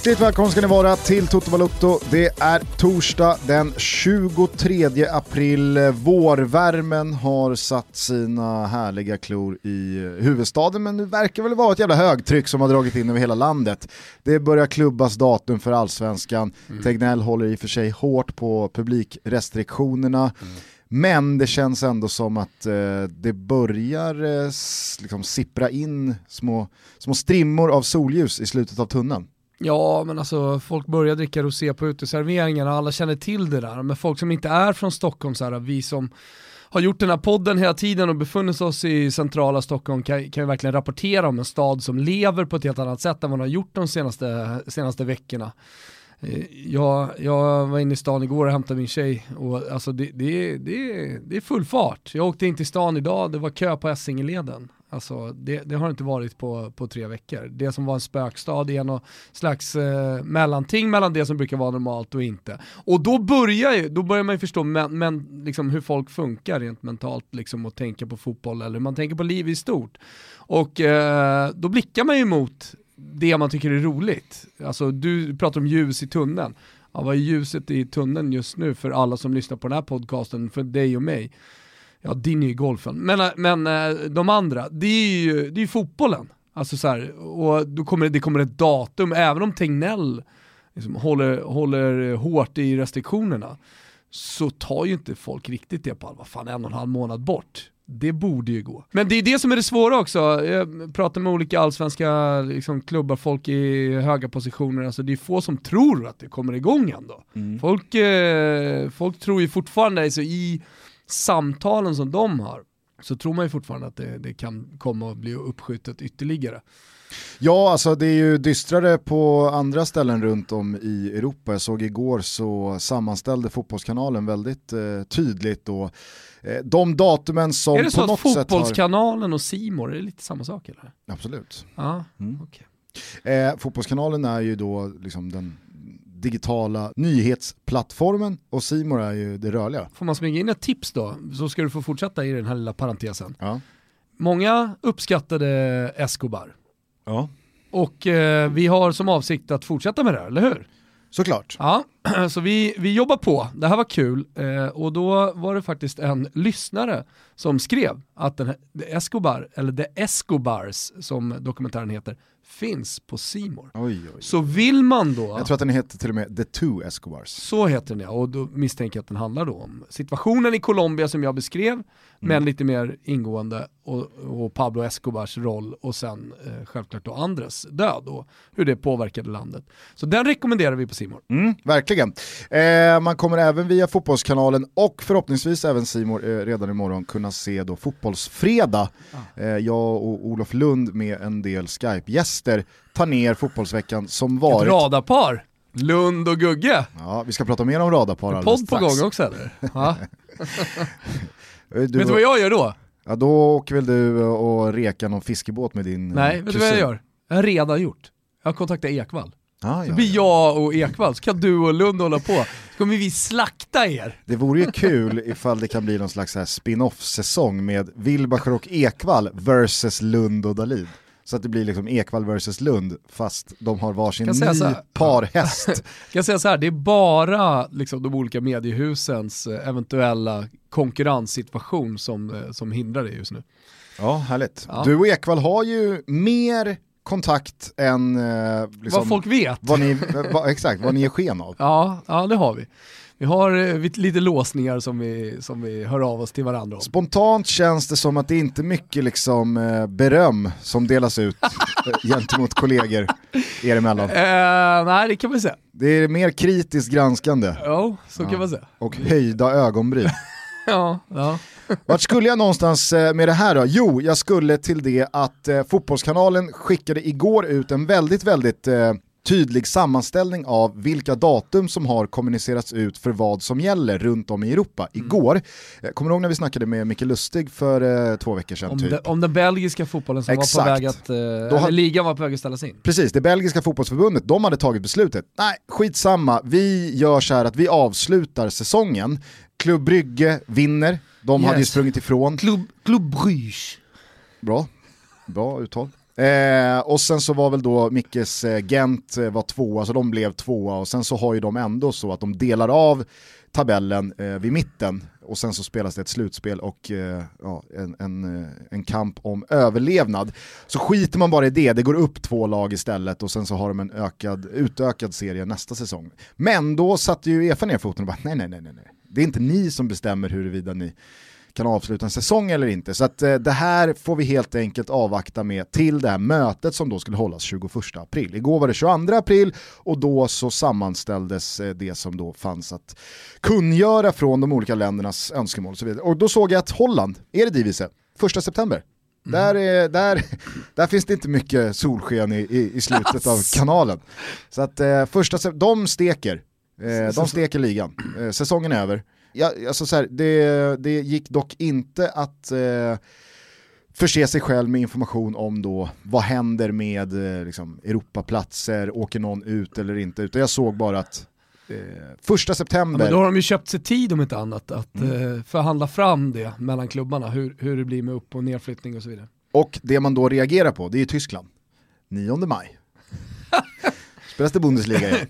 Hjärtligt välkomna ska ni vara till Toto Balotto. Det är torsdag den 23 april. Vårvärmen har satt sina härliga klor i huvudstaden men nu verkar väl vara ett jävla högtryck som har dragit in över hela landet. Det börjar klubbas datum för allsvenskan. Mm. Tegnell håller i och för sig hårt på publikrestriktionerna. Mm. Men det känns ändå som att eh, det börjar eh, liksom sippra in små, små strimmor av solljus i slutet av tunneln. Ja, men alltså folk börjar dricka rosé på uteserveringarna, alla känner till det där. Men folk som inte är från Stockholm, så här, vi som har gjort den här podden hela tiden och befunnit oss i centrala Stockholm kan, kan ju verkligen rapportera om en stad som lever på ett helt annat sätt än vad den har gjort de senaste, senaste veckorna. Eh, jag, jag var inne i stan igår och hämtade min tjej och alltså det, det, det, det är full fart. Jag åkte in till stan idag, det var kö på Essingeleden. Alltså, det, det, har inte varit på, på tre veckor. Det som var en spökstad är något slags eh, mellanting mellan det som brukar vara normalt och inte. Och då börjar, ju, då börjar man ju förstå men, men, liksom hur folk funkar rent mentalt liksom, och tänka på fotboll eller hur man tänker på liv i stort. Och eh, då blickar man ju mot det man tycker är roligt. Alltså du pratar om ljus i tunneln. Ja, vad är ljuset i tunneln just nu för alla som lyssnar på den här podcasten, för dig och mig? Ja din är ju golfen, men, äh, men äh, de andra, det är ju det är fotbollen. Alltså så här, och då kommer det, det kommer ett datum, även om Tegnell liksom håller, håller hårt i restriktionerna, så tar ju inte folk riktigt det på allvar. Fan, en och en halv månad bort. Det borde ju gå. Men det är det som är det svåra också. Jag pratar med olika allsvenska liksom, klubbar, folk i höga positioner. Alltså, det är få som tror att det kommer igång ändå. Mm. Folk, eh, folk tror ju fortfarande, alltså, i samtalen som de har så tror man ju fortfarande att det, det kan komma att bli uppskjutet ytterligare. Ja, alltså det är ju dystrare på andra ställen runt om i Europa. Jag såg igår så sammanställde Fotbollskanalen väldigt eh, tydligt då eh, de datumen som Är det så att Fotbollskanalen har... och Simor är lite samma sak eller? Absolut. Ja, mm. okay. eh, fotbollskanalen är ju då liksom den digitala nyhetsplattformen och Simor är ju det rörliga. Får man smyga in ett tips då, så ska du få fortsätta i den här lilla parentesen. Ja. Många uppskattade Escobar. Ja. Och eh, vi har som avsikt att fortsätta med det, eller hur? Såklart. Ja, så vi, vi jobbar på. Det här var kul. Eh, och då var det faktiskt en lyssnare som skrev att den här, Escobar, eller The Escobars som dokumentären heter, finns på Simor. Så vill man då... Jag tror att den heter till och med The Two Escobars. Så heter den ja, och då misstänker jag att den handlar då om situationen i Colombia som jag beskrev. Men lite mer ingående, och, och Pablo Escobars roll och sen eh, självklart då Andres död och hur det påverkade landet. Så den rekommenderar vi på Simor. Mm, verkligen. Eh, man kommer även via Fotbollskanalen och förhoppningsvis även Simor eh, redan imorgon kunna se då Fotbollsfredag. Ah. Eh, jag och Olof Lund med en del Skype-gäster tar ner fotbollsveckan som varit. Ett radarpar! Lund och Gugge. Ja, vi ska prata mer om radarpar alldeles. Podd på gång också eller? Ja. du, vet du vad jag gör då? Ja då åker väl du och rekar någon fiskebåt med din Nej, kusin. vet du vad jag gör? Jag har redan gjort. Jag har kontaktat Ekvall. Ah, så blir jag och Ekvall, så kan du och Lund hålla på. Så kommer vi slakta er. Det vore ju kul ifall det kan bli någon slags spin-off-säsong med Wilbacher och Ekvall versus Lund och Dalid. Så att det blir liksom Ekvall versus Lund fast de har varsin ny parhäst. Jag kan säga så här, det är bara liksom, de olika mediehusens eh, eventuella konkurrenssituation som, eh, som hindrar det just nu. Ja, härligt. Ja. Du och Ekvall har ju mer kontakt än eh, liksom, vad folk vet. Vad ni, va, exakt, vad ni är sken av. Ja, ja, det har vi. Vi har eh, lite låsningar som vi, som vi hör av oss till varandra om. Spontant känns det som att det inte är mycket liksom, eh, beröm som delas ut eh, gentemot kollegor er emellan. Uh, nej, det kan man säga. Det är mer kritiskt granskande. Ja, så kan man säga. Och höjda ögonbryn. ja, ja. Vart skulle jag någonstans med det här då? Jo, jag skulle till det att Fotbollskanalen skickade igår ut en väldigt, väldigt tydlig sammanställning av vilka datum som har kommunicerats ut för vad som gäller runt om i Europa. Mm. Igår, eh, kommer du ihåg när vi snackade med Micke Lustig för eh, två veckor sedan? Om, typ? de, om den belgiska fotbollen som Exakt. var på väg att, eh, eller ligan var på väg att ställas in. Precis, det belgiska fotbollsförbundet, de hade tagit beslutet. Nej, skitsamma, vi gör så här att vi avslutar säsongen. Klubb Brygge vinner, de yes. hade ju sprungit ifrån. Klubb, Klubb Bruges. Bra, bra uttal. Eh, och sen så var väl då Mickes eh, Gent eh, var tvåa, så de blev tvåa och sen så har ju de ändå så att de delar av tabellen eh, vid mitten och sen så spelas det ett slutspel och eh, ja, en, en, eh, en kamp om överlevnad. Så skiter man bara i det, det går upp två lag istället och sen så har de en ökad, utökad serie nästa säsong. Men då satte ju Efa ner foten och bara nej, nej, nej, nej, det är inte ni som bestämmer huruvida ni kan avsluta en säsong eller inte. Så att, eh, det här får vi helt enkelt avvakta med till det här mötet som då skulle hållas 21 april. Igår var det 22 april och då så sammanställdes eh, det som då fanns att kungöra från de olika ländernas önskemål. Och, så vidare. och då såg jag att Holland, är det Divise, 1 september. Mm. Där, är, där, där finns det inte mycket solsken i, i, i slutet av kanalen. Så att eh, första, de steker, eh, de steker ligan. Eh, säsongen är över ja, alltså så här, det, det gick dock inte att eh, förse sig själv med information om då vad händer med eh, liksom, Europaplatser, åker någon ut eller inte, utan jag såg bara att eh, första september... Ja, då har de ju köpt sig tid om inte annat att mm. eh, förhandla fram det mellan klubbarna, hur, hur det blir med upp och nedflyttning och så vidare. Och det man då reagerar på, det är Tyskland. 9 maj. Spelas det Bundesliga igen.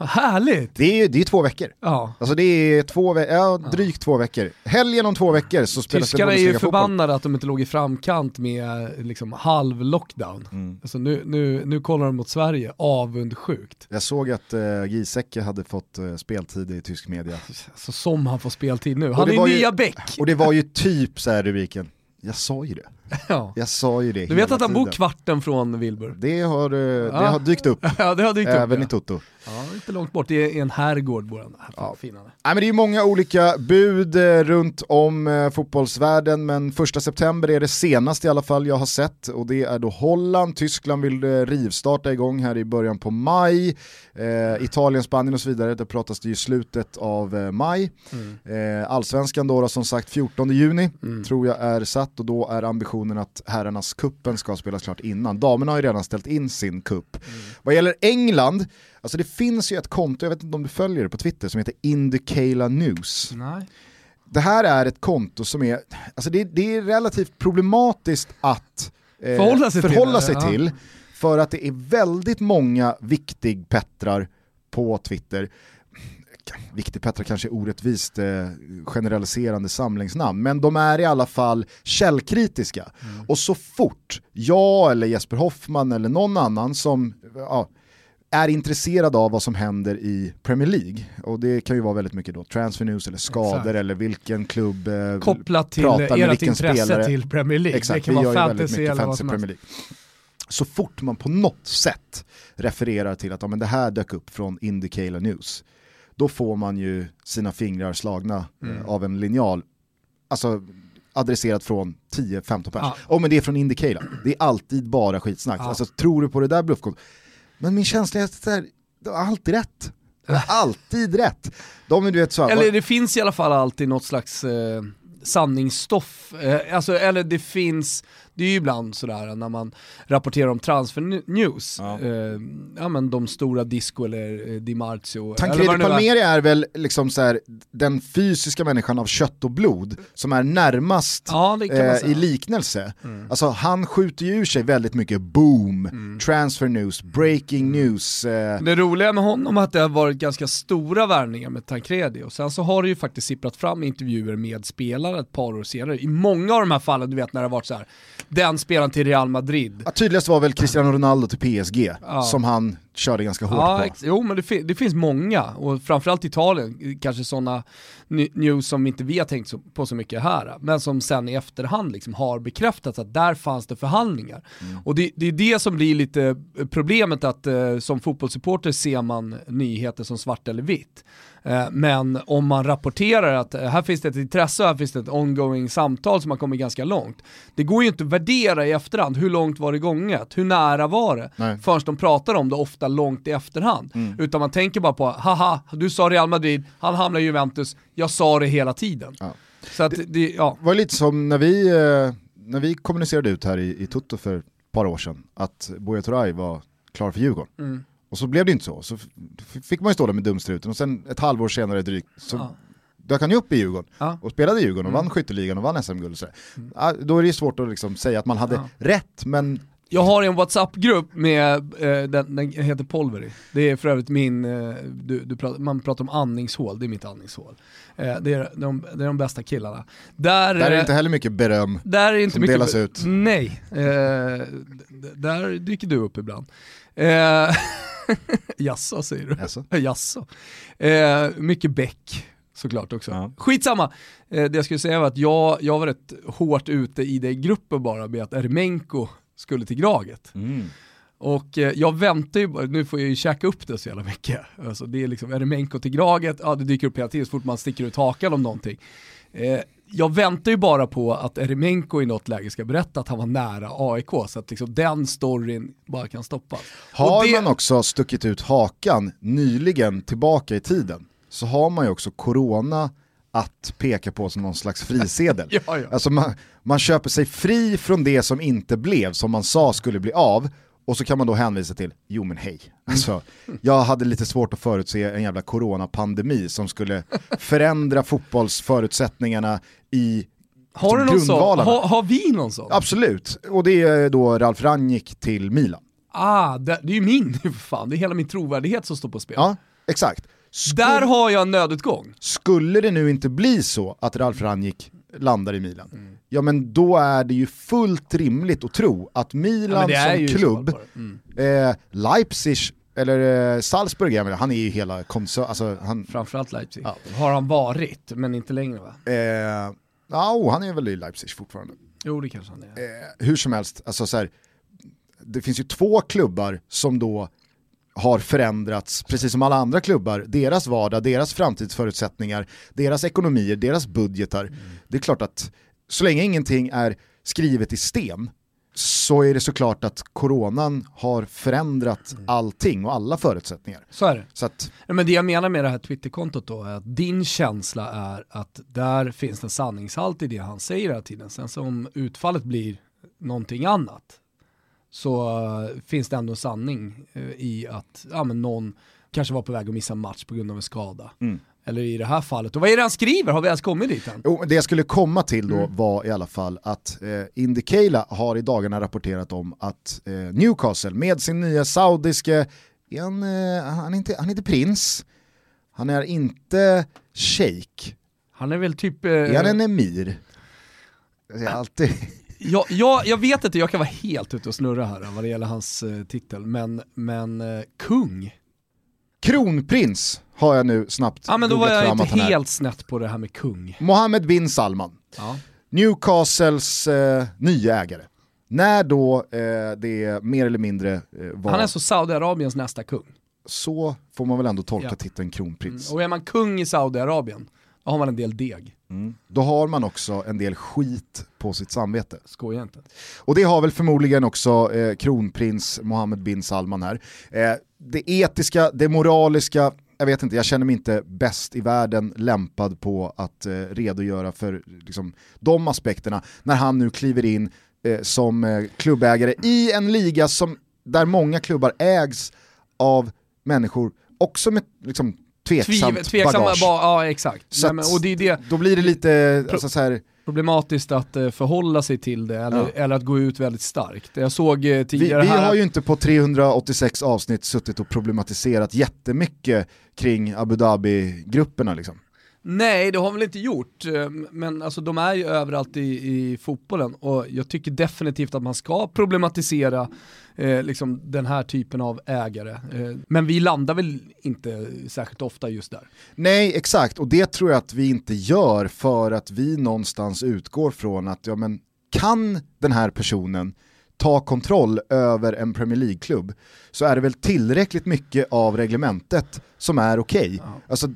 Vad härligt! Det är, det är två veckor. Ja. Alltså det är två, ja, drygt ja. två veckor. Helgen om två veckor så spelas Tyskarna det är ju förbannade att de inte låg i framkant med liksom halv lockdown. Mm. Alltså nu, nu, nu kollar de mot Sverige, avundsjukt. Jag såg att uh, Giesecke hade fått uh, speltid i tysk media. Alltså, som han får speltid nu. Han är nya Bäck. Och det var ju typ så här rubriken, jag sa ju det. Ja. Jag sa ju det Du vet att han bor kvarten från Wilbur? Det har, eh, det har dykt upp. ja, det har dykt Även upp, i Toto. Ja, inte långt bort, det är en herrgård bor han. Ja. Nej, men det är många olika bud eh, runt om eh, fotbollsvärlden, men första september är det senaste i alla fall jag har sett och det är då Holland, Tyskland vill rivstarta igång här i början på maj, eh, Italien, Spanien och så vidare, det pratas det ju slutet av maj. Mm. Eh, allsvenskan då, då som sagt 14 juni mm. tror jag är satt och då är ambitionen att herrarnas kuppen ska spelas klart innan. Damerna har ju redan ställt in sin kupp. Mm. Vad gäller England, Alltså det finns ju ett konto, jag vet inte om du följer det på Twitter, som heter Indicala News. Nej. Det här är ett konto som är, alltså det, det är relativt problematiskt att eh, förhålla sig, förhålla till, sig till, för att det är väldigt många viktig-Pettrar på Twitter. Viktig-Pettrar kanske är orättvist eh, generaliserande samlingsnamn, men de är i alla fall källkritiska. Mm. Och så fort jag eller Jesper Hoffman eller någon annan som ja, är intresserad av vad som händer i Premier League. Och det kan ju vara väldigt mycket då transfer news eller skador Exakt. eller vilken klubb eh, Kopplat till pratar med vilken intresse spelare. till Premier League. Exakt, det kan vi vara gör fantasy väldigt mycket fantasy Premier League. Så fort man på något sätt refererar till att ja, men det här dök upp från Indicala News, då får man ju sina fingrar slagna eh, mm. av en linjal. Alltså adresserat från 10-15 pers. Ja. Oh, men det är från Indicala. Det är alltid bara skitsnack. Ja. Alltså, tror du på det där bluffkontot? Men min känsla är att det, har alltid rätt. Alltid rätt. De, du vet, så här, eller det finns i alla fall alltid något slags eh, sanningsstoff. Eh, alltså, eller det finns, det är ju ibland sådär när man rapporterar om transfer news, ja. Eh, ja men de stora Disco eller eh, Di Marzio. Tancredi Palmeri är väl liksom så här, den fysiska människan av kött och blod som är närmast ja, eh, i liknelse. Mm. Alltså han skjuter ju ur sig väldigt mycket boom, mm. transfer news, breaking mm. news. Eh. Det roliga med honom är att det har varit ganska stora värvningar med Tancredi och sen så har det ju faktiskt sipprat fram intervjuer med spelare ett par år senare. I många av de här fallen, du vet när det har varit så här den spelaren till Real Madrid. Ja, tydligast var väl Cristiano Ronaldo till PSG, ja. som han körde ganska hårt ja, på. Jo men det, det, finns många, och framförallt Italien, kanske sådana news som inte vi har tänkt på så mycket här, men som sen i efterhand liksom har bekräftats att där fanns det förhandlingar. Mm. Och det, det, är det som blir lite problemet att eh, som fotbollssupporter ser man nyheter som svart eller vitt. Eh, men om man rapporterar att eh, här finns det ett intresse, här finns det ett ongoing samtal som har kommit ganska långt. Det går ju inte att värdera i efterhand, hur långt var det gånget? Hur nära var det? Nej. Förrän de pratar om det ofta långt i efterhand. Mm. Utan man tänker bara på, haha, du sa Real Madrid, han hamnar i Juventus, jag sa det hela tiden. Ja. Så det, det ja. var lite som när vi, eh, när vi kommunicerade ut här i, i Toto för ett par år sedan, att Buya Turay var klar för Djurgården. Mm. Och så blev det inte så, så fick man ju stå där med dumstruten och sen ett halvår senare drygt så ja. dök han ju upp i Djurgården ja. och spelade i Djurgården och mm. vann skytteligan och vann SM-guld. Mm. Ja, då är det ju svårt att liksom säga att man hade rätt, men Jag har en WhatsApp-grupp med, eh, den, den heter Polveri. Det är för övrigt min, eh, du, du pratar, man pratar om andningshål, det är mitt andningshål. Eh, det, är de, det är de bästa killarna. Där, Där är det eh, inte heller mycket beröm. där är inte som mycket delas ut. Nej, eh, där dyker du upp ibland. Jaså säger du? Alltså. Jaså. Eh, mycket bäck såklart också. Ja. Skitsamma, eh, det jag skulle säga var att jag, jag var rätt hårt ute i den gruppen bara med att Eremenko skulle till Graget. Mm. Och eh, jag väntar ju bara, nu får jag ju käka upp det så jävla mycket. Alltså det är liksom Eremenko till Graget, ja det dyker upp hela tiden så fort man sticker ut hakan om någonting. Eh, jag väntar ju bara på att Eremenko i något läge ska berätta att han var nära AIK så att liksom den storyn bara kan stoppas. Har det- man också stuckit ut hakan nyligen tillbaka i tiden så har man ju också corona att peka på som någon slags frisedel. Ja, ja. Alltså man, man köper sig fri från det som inte blev, som man sa skulle bli av, och så kan man då hänvisa till, jo men hej, alltså, jag hade lite svårt att förutse en jävla coronapandemi som skulle förändra fotbollsförutsättningarutsättningarna i Har du någon sån? grundvalarna. Har, vi någon sån? Absolut, och det är då Ralf Rangnick till Milan. Ah, det, det är ju min för fan, det är hela min trovärdighet som står på spel. Ja, exakt. Skul- Där har jag en nödutgång. Skulle det nu inte bli så att Ralf Rangnick landar i Milan, Mm. Ja men då är det ju fullt rimligt att tro att Ja, Milan är som klubb. Mm. eh, Leipzig, eller eh, Salzburg, jag menar, han är ju hela koncern, alltså han, Framförallt Leipzig. Ja. Har han varit, men inte längre va? eh, ja, oh, han är väl i Leipzig fortfarande. Jo det kanske han är. Eh, hur som helst, alltså så här, det finns ju två klubbar som då har förändrats, precis som alla andra klubbar, deras vardag, deras framtidsförutsättningar, deras ekonomier, deras budgetar. Det är klart att så länge ingenting är skrivet i sten så är det såklart att coronan har förändrat allting och alla förutsättningar. Så är det. Så att, Ja, men det jag menar med det här Twitterkontot då är att din känsla är att där finns en sanningshalt i det han säger hela tiden. Sen så om utfallet blir någonting annat så eh, finns det ändå en sanning eh, i att ja, men någon kanske var på väg att missa en match på grund av en skada. Mm. Eller i det här fallet, och vad är det han skriver? Har vi ens kommit dit än? Jo, det jag skulle komma till då Mm. var i alla fall att eh, Indicala har i dagarna rapporterat om att eh, Newcastle med sin nya saudiske, han, eh, han, är inte, han är inte prins, han är inte shejk, Han är väl typ... Eh, är han en emir? Jag alltid... jag, jag, jag vet inte, jag kan vara helt ute och snurra här vad det gäller hans eh, titel, men, men eh, kung? Kronprins har jag nu snabbt Ja men då var jag inte helt snett på det här med kung. Mohammed bin Salman, Ja. Newcastles eh, nya ägare. När då eh, det mer eller mindre eh, var, Han är så Saudiarabiens nästa kung. så får man väl ändå tolka Ja. titeln kronprins. Och är man kung i Saudiarabien, då har man en del deg. Mm. Då har man också en del skit på sitt samvete. Skoja inte. Och det har väl förmodligen också eh, kronprins Mohammed bin Salman här. Eh, det etiska, det moraliska, jag vet inte, jag känner mig inte bäst i världen lämpad på att eh, redogöra för liksom, de aspekterna när han nu kliver in eh, som eh, klubbägare i en liga som, där många klubbar ägs av människor också med liksom, tveksamt Tviv, tveksamma, bagage. ba, ja exakt. Så Nej, men, och det är det Då blir det lite, alltså, så här, problematiskt att eh, förhålla sig till det, eller, Ja. eller att gå ut väldigt starkt. Jag såg eh, Vi, tidigare vi här... har ju inte på 386 avsnitt suttit och problematiserat jättemycket kring Abu Dhabi-grupperna liksom. Nej, det har de väl inte gjort, eh, men alltså, de är ju överallt i, i fotbollen och jag tycker definitivt att man ska problematisera eh, liksom den här typen av ägare. Eh, men vi landar väl inte särskilt ofta just där. Nej, exakt, och det tror jag att vi inte gör för att vi någonstans utgår från att, ja men, kan den här personen ta kontroll över en Premier League-klubb så är det väl tillräckligt mycket av reglementet som är okej. Alltså,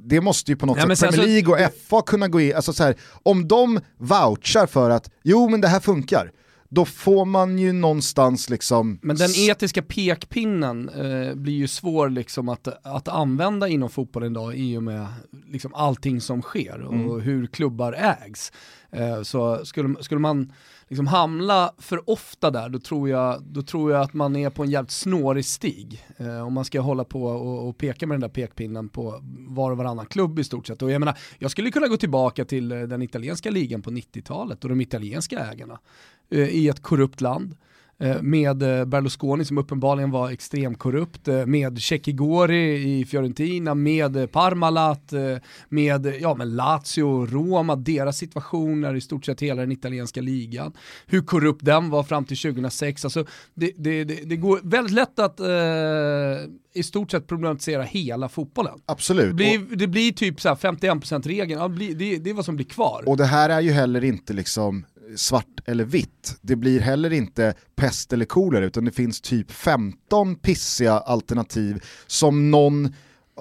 det- måste ju på något Ja, sätt Premier så- League och FA kunna gå in, alltså så här, om de vouchar för att jo men det här funkar, då får man ju någonstans liksom... Men den etiska pekpinnen eh, blir ju svår liksom att, att använda inom fotbollen idag i och med liksom allting som sker och Mm. hur klubbar ägs. Eh, så skulle, skulle man liksom hamna för ofta där, då tror, jag, då tror jag att man är på en jävligt snårig stig. Eh, om man ska hålla på och, och peka med den där pekpinnen på var och varannan klubb i stort sett. Och jag menar, jag skulle kunna gå tillbaka till eh, den italienska ligan på 90-talet och de italienska ägarna eh, i ett korrupt land. Eh, med eh, Berlusconi som uppenbarligen var extremt korrupt, eh, med Cecchigori i Fiorentina, med Parmalat, med ja, men Lazio, Roma, deras situationer i stort sett hela den italienska ligan. Hur korrupt den var fram till 2006. Alltså, det, det, det, det går väldigt lätt att eh, i stort sett problematisera hela fotbollen. Absolut. Det blir, det blir typ så 51%-regeln, ja, det, det är vad som blir kvar. Och det här är ju heller inte liksom svart eller vitt. Det blir heller inte pest eller kolera utan det finns typ 15 pissiga alternativ som någon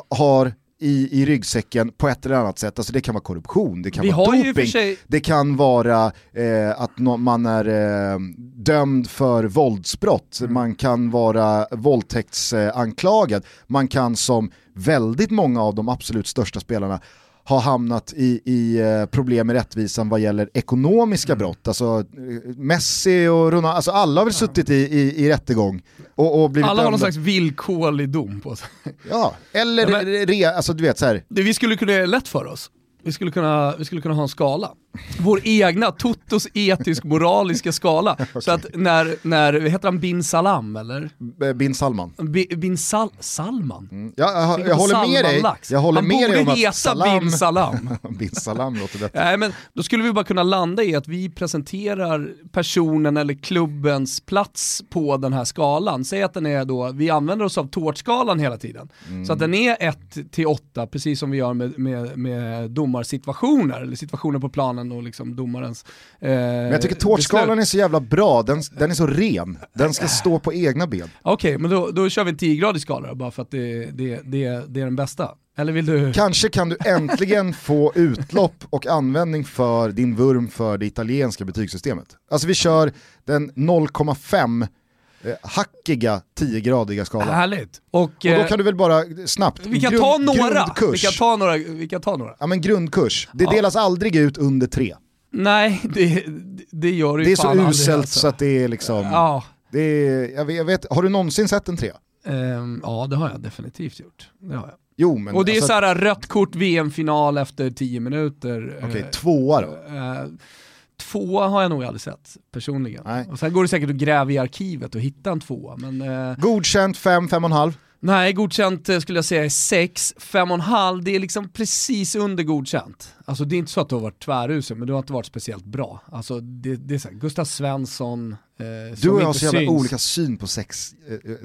har i, i ryggsäcken på ett eller annat sätt. Alltså det kan vara korruption, det kan Vi vara doping, sig... det kan vara eh, att no man är eh, dömd för våldsbrott, mm. man kan vara våldtäktsanklagad, man kan som väldigt många av de absolut största spelarna har hamnat i, i eh, problem med rättvisan vad gäller ekonomiska mm. brott. Alltså eh, Messi och Ronaldo, alltså alla har väl suttit i, i, i rättegång och, och blivit Alla har någon slags villkorlig dom på sig. Ja, eller ja, men, re, alltså du vet så här. Det vi skulle kunna göra lätt för oss. Vi skulle, kunna, vi skulle kunna ha en skala. Vår egna, Totos etisk-moraliska skala. okay. Så att när, när, heter han bin Salam eller? Bin Salman. B, bin Sal Salman? Mm. Ja, jag, jag, jag håller med dig. Jag håller han med borde heta Salam... bin Salam. bin Salam låter bättre. Nej, men då skulle vi bara kunna landa i att vi presenterar personen eller klubbens plats på den här skalan. Säg att den är då, vi använder oss av tårtskalan hela tiden. Mm. Så att den är 1 till 8, precis som vi gör med, med, med domarsituationer, eller situationer på planen och liksom domarens eh, Men jag tycker tårtskalan är så jävla bra, den, den är så ren, den ska stå på egna ben. Okej, okay, men då, då kör vi en 10-gradig skala bara för att det, det, det, det är den bästa. Eller vill du... Kanske kan du äntligen få utlopp och användning för din vurm för det italienska betygssystemet. Alltså vi kör den 0,5 eh, hackiga 10-gradiga skalan. Härligt. Och, och då eh, kan du väl bara snabbt, vi kan grund, ta några. Vi kan ta några, vi kan ta några. Ja men grundkurs, det ja. delas aldrig ut under tre. Nej, det, det gör det ju Det är så uselt alltså. så att det är liksom, ja. det är, jag vet, jag vet, har du någonsin sett en trea? Um, ja det har jag definitivt gjort. Det har jag. Jo, men och det alltså, är såhär rött kort VM-final efter 10 minuter. Okej, okay, eh, tvåa då? Uh, tvåa har jag nog aldrig sett personligen. Nej. Och sen går det säkert att gräva i arkivet och hitta en tvåa. Men, uh, Godkänt 5, 5,5? Nej, godkänt skulle jag säga är 6, 5,5 det är liksom precis under godkänt. Alltså det är inte så att du har varit tvärusel, men du har inte varit speciellt bra. Alltså det, det är så här, Gustav Svensson, eh, Du och jag har så jävla olika syn på 6,0.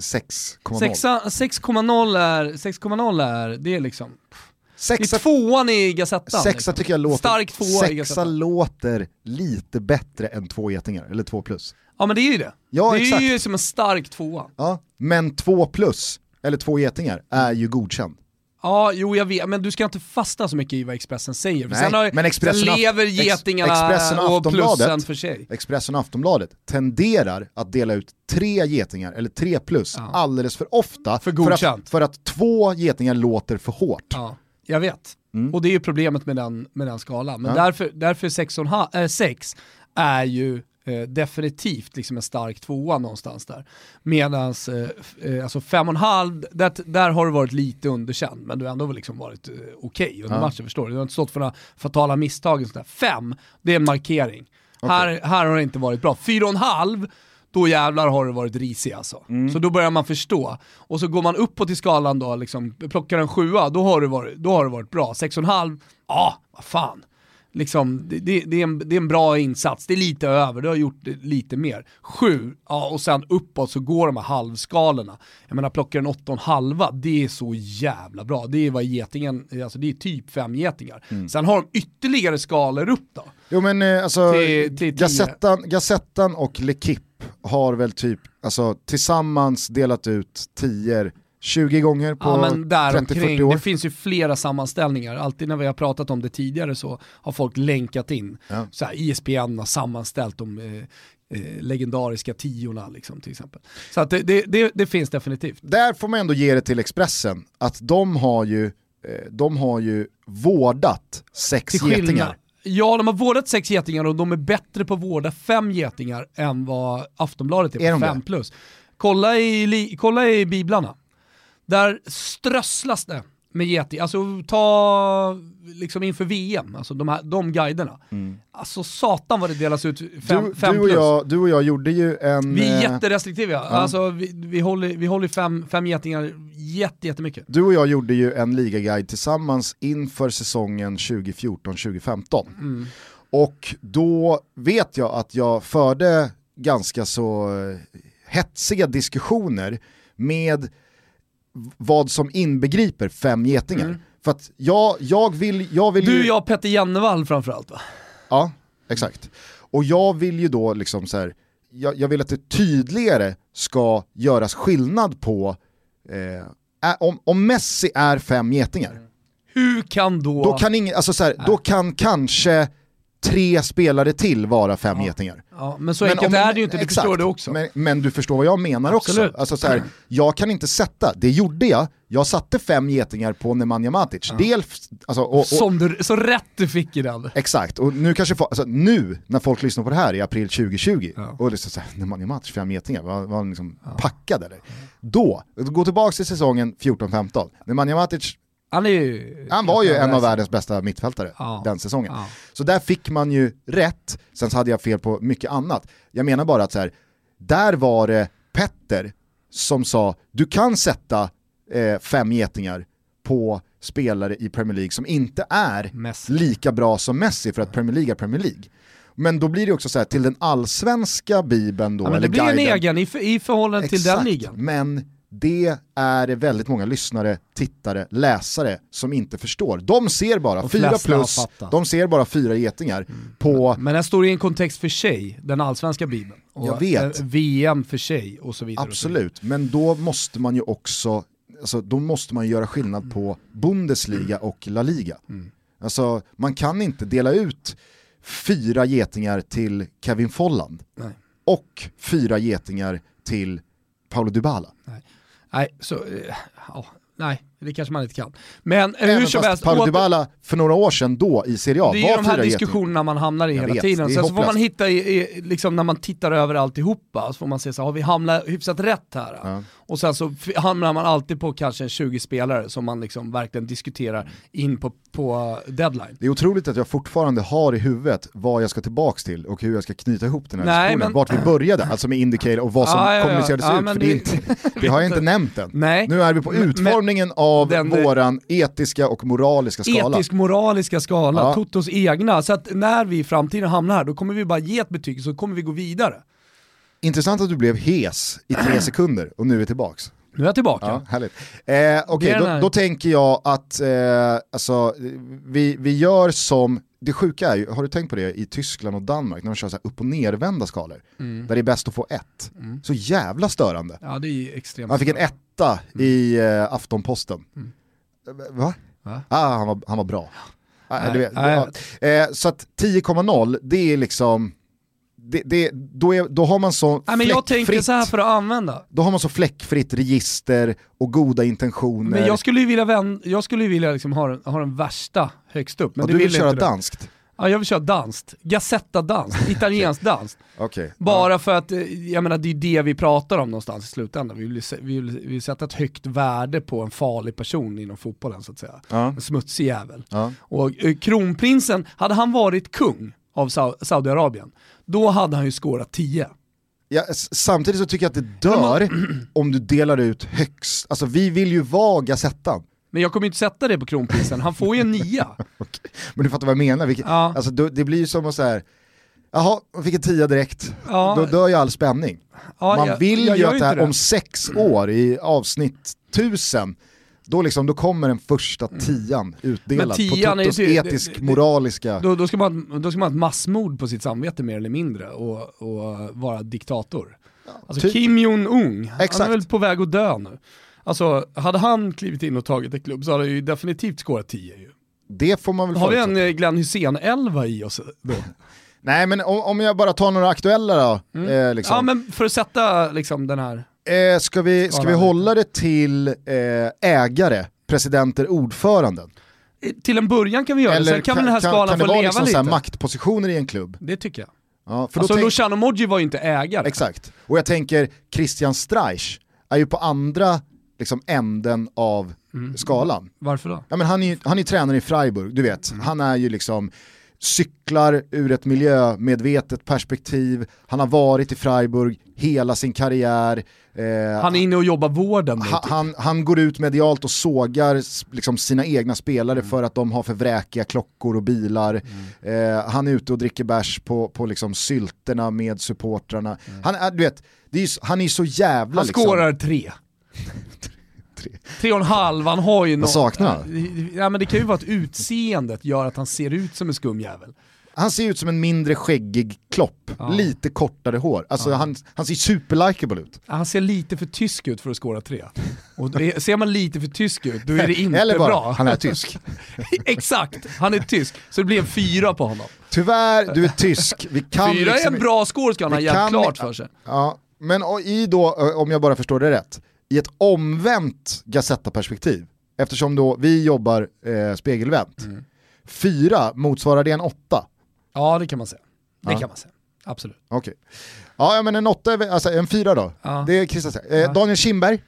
6,0 är, 6,0 är, det är liksom... Sexa, är tvåan i Gazettan. Sexa liksom. tycker jag låter, Stark tvåa sexa låter lite bättre än två getingar, eller två plus. Ja men det är ju det. Ja, det exakt. är ju som en stark tvåa. Ja, men två plus, eller två getingar, är ju godkänd. Ja, jo jag vet, men du ska inte fastna så mycket i vad Expressen säger. För Nej, sen, har, men Expressen sen lever getingarna Ex, och plussen för sig. Expressen och Aftonbladet tenderar att dela ut tre getingar, eller tre plus, ja. alldeles för ofta. För, för, att, för att två getingar låter för hårt. Ja, jag vet. Mm. Och det är ju problemet med den, med den skalan. Men ja. därför, därför 6 äh, är ju eh, definitivt liksom en stark tvåa någonstans där. Medan eh, eh, alltså fem och en halv, där, där har du varit lite underkänd, men du har ändå liksom varit eh, okej okay under ja. matchen, förstår du? Du har inte stått för några fatala misstag. Fem, det är en markering. Okay. Här, här har det inte varit bra. Fyra och en halv, då jävlar har det varit risig alltså. Mm. Så då börjar man förstå. Och så går man uppåt i skalan då, liksom, plockar en sjua, då har det varit, då har det varit bra. Sex och en halv, ja, vad fan liksom, det, det, är en, det är en bra insats, det är lite över, du har gjort lite mer. Sju, ja, och sen uppåt så går de här halvskalorna. Jag menar plockar en åtta och en halva, det är så jävla bra. Det är vad getingen, alltså det är typ fem getingar. Mm. Sen har de ytterligare skalor upp då. Jo men eh, alltså, till, till Gazettan, Gazettan och L'Equipe har väl typ, alltså tillsammans delat ut tior 20 gånger på ja, 30-40 år. Det finns ju flera sammanställningar, alltid när vi har pratat om det tidigare så har folk länkat in. Ja. Så här, ISBN har sammanställt de eh, eh, legendariska tiorna liksom, till exempel. Så att det, det, det, det, finns definitivt. Där får man ändå ge det till Expressen, att de har ju, eh, de har ju vårdat sex getingar. Ja, de har vårdat sex getingar och de är bättre på att vårda fem getingar än vad Aftonbladet är, är på fem plus. Kolla i, kolla i biblarna. Där strösslas det med Yeti. Alltså ta liksom inför VM, alltså de, här, de guiderna. Mm. Alltså satan vad det delas ut fem, du, fem du, och jag, du och jag gjorde ju en... Vi är eh, jätterestriktiva, ja. alltså, vi, vi, håller, vi håller fem, fem getingar jätte, jättemycket. Du och jag gjorde ju en ligaguide tillsammans inför säsongen 2014-2015. Mm. Och då vet jag att jag förde ganska så eh, hetsiga diskussioner med vad som inbegriper fem getingar. Mm. För att jag, jag vill, jag vill Du, ju... jag Petter Jennevall framförallt va? Ja, exakt. Och jag vill ju då liksom så här, jag, jag vill att det tydligare ska göras skillnad på, eh, om, om Messi är fem getingar, hur kan då... Då kan, ingen, alltså så här, då kan kanske tre spelare till vara fem ja. getingar. Ja, men så enkelt om, är det ju inte, du exakt, förstår det också. Men, men, du förstår vad jag menar Absolut. också. Alltså så här, jag kan inte sätta, det gjorde jag, jag satte fem getingar på Nemanja Matic. Ja. Dels, alltså, och, och, Som du, så rätt du fick i den. Exakt, och nu kanske alltså, nu när folk lyssnar på det här i april 2020 ja. och liksom såhär, Nemanja Matic, fem getingar, var, var han liksom ja. packad eller? Då, gå tillbaka till säsongen 14-15, Nemanja Matic han, är ju, han var ju en av världens bästa mittfältare ja. den säsongen. Ja. Så där fick man ju rätt, sen så hade jag fel på mycket annat. Jag menar bara att så här, där var det Petter som sa, du kan sätta eh, fem getingar på spelare i Premier League som inte är Messi. lika bra som Messi för att Premier League är Premier League. Men då blir det också så här, till den allsvenska bibeln då, ja, men det blir guiden, en egen i, i förhållande exakt, till den ligan. Men det är det väldigt många lyssnare, tittare, läsare som inte förstår. De ser bara fyra plus, de ser bara fyra getingar mm. på... Men den står i en kontext för sig, den allsvenska bibeln. Jag vet. VM för sig och så vidare. Absolut, så vidare. men då måste man ju också alltså, då måste man göra skillnad mm. på Bundesliga och La Liga. Mm. Alltså, man kan inte dela ut fyra getingar till Kevin Folland Nej. och fyra getingar till Paolo Dybala. Nej. Nej, så, eh, ja, nej, det kanske man inte kan. Men Även hur som helst. Paolo Dybala för några år sedan då i Serie A Det är de här diskussionerna man hamnar i jag hela vet, tiden. Sen så får man hitta, i, i, liksom när man tittar över alltihopa, så får man se så har vi hamnat hyfsat rätt här? Ja. Och sen så hamnar man alltid på kanske 20 spelare som man liksom verkligen diskuterar in på, på deadline. Det är otroligt att jag fortfarande har i huvudet vad jag ska tillbaks till och hur jag ska knyta ihop den här Nej, diskussionen. Men... Vart vi började, alltså med Indicator och vad som ah, ja, kommunicerades ja, ut. För det, det, inte, det, har jag inte nämnt än. Nej. Nu är vi på utformningen men, av den, våran etiska och moraliska skala. Etisk-moraliska skala, ja. Totos egna. Så att när vi i framtiden hamnar här, då kommer vi bara ge ett betyg så kommer vi gå vidare. Intressant att du blev hes i tre sekunder och nu är tillbaks. Nu är jag tillbaka. Ja, härligt. Eh, Okej, okay, då, då, tänker jag att eh, alltså, vi, vi gör som, det sjuka är ju, har du tänkt på det i Tyskland och Danmark när de kör så upp och nervända skalor, mm. där det är bäst att få ett. Mm. Så jävla störande. Ja det är extremt Man fick en etta mm. i eh, Aftonposten. Mm. Va? Va? Ah, han, var, han var bra. Ah, vet, ja. eh, så att 10,0 det är liksom, det, det, då, är, då har man så Nej, men Jag tänker så här för att använda. Då har man så fläckfritt register och goda intentioner. Men jag skulle ju vilja, vänd, jag skulle vilja liksom ha, den, ha den värsta högst upp. Men och du vill, vill köra danskt? Ja jag vill köra danskt, Gazzetta-danskt, italienskt danskt. okay. Bara ja. för att, eh, jag menar det är det vi pratar om någonstans i slutändan. Vi vill, vi vill, vi vill sätta ett högt värde på en farlig person inom fotbollen så att säga. Ja. En smutsig jävel. Ja. Och eh, kronprinsen, hade han varit kung av Saudiarabien, då hade han ju skårat 10. Ja, samtidigt så tycker jag att det dör om du delar ut högst, alltså vi vill ju vara Gazettan. Men jag kommer inte sätta det på kronprisen, han får ju en nia. okay. Men du fattar vad jag menar, Vilket, ja. alltså, det blir ju som att säga, jaha, man fick en tia direkt, ja. då dör ju all spänning. Ja, man jag, vill jag ju att det här om sex år i avsnitt tusen, då, liksom, då kommer den första mm. tian utdelad tian på Totos etisk-moraliska... Då, då, ska man, då ska man ha ett massmord på sitt samvete mer eller mindre och, och vara diktator. Ja, alltså typ. Kim Jong-Un, han är väl på väg att dö nu. Alltså, hade han klivit in och tagit ett klubb så hade han ju definitivt skårat 10 ju. Det får man väl Har vi en eh, Glenn Hysén 11 i oss då? Nej men om, om jag bara tar några aktuella då. Mm. Eh, liksom. Ja men för att sätta liksom den här... Eh, ska, vi, ska vi hålla det till eh, ägare, presidenter, ordföranden? Till en början kan vi göra Eller det, sen kan, kan den här skalan kan, kan få leva liksom lite. maktpositioner i en klubb? Det tycker jag. Ja, för alltså tänk... Luciano Moggi var ju inte ägare. Exakt, och jag tänker Christian Streich är ju på andra liksom änden av skalan. Varför då? Ja, men han är han är tränare i Freiburg, du vet. Han är ju liksom cyklar ur ett miljömedvetet perspektiv, han har varit i Freiburg hela sin karriär. Eh, han är inne och jobbar vården. Han, han, han, går ut medialt och sågar liksom, sina egna spelare mm. för att de har för vräkiga klockor och bilar. Mm. Eh, han är ute och dricker bärs på, på liksom sylterna med supportrarna. Mm. Han, du vet, är han är så jävla... Han liksom, skårar tre. tre. Tre och en halv, han har ju något... Saknar? Ja, men det kan ju vara att utseendet gör att han ser ut som en skum jävel. Han ser ut som en mindre skäggig klopp, ja. lite kortare hår. Alltså ja. han, han ser superlikable ut. Han ser lite för tysk ut för att skåra tre. Och ser man lite för tysk ut, då är det inte Eller bara, bra. han är tysk. Exakt, han är tysk. Så det blir en fyra på honom. Tyvärr, du är tysk. Vi kan fyra liksom, är en bra score ska han ha jävligt klart för sig. Ja, men i då, om jag bara förstår det rätt, i ett omvänt Gazetta-perspektiv, eftersom då vi jobbar eh, spegelvänt, mm. fyra, motsvarar det en åtta? Ja det kan man säga. Det ja. kan man säga. Absolut. Okej. Okay. Ja men en åtta, alltså en fyra då. Ja. Det är Christian eh, ja. Daniel Kindberg?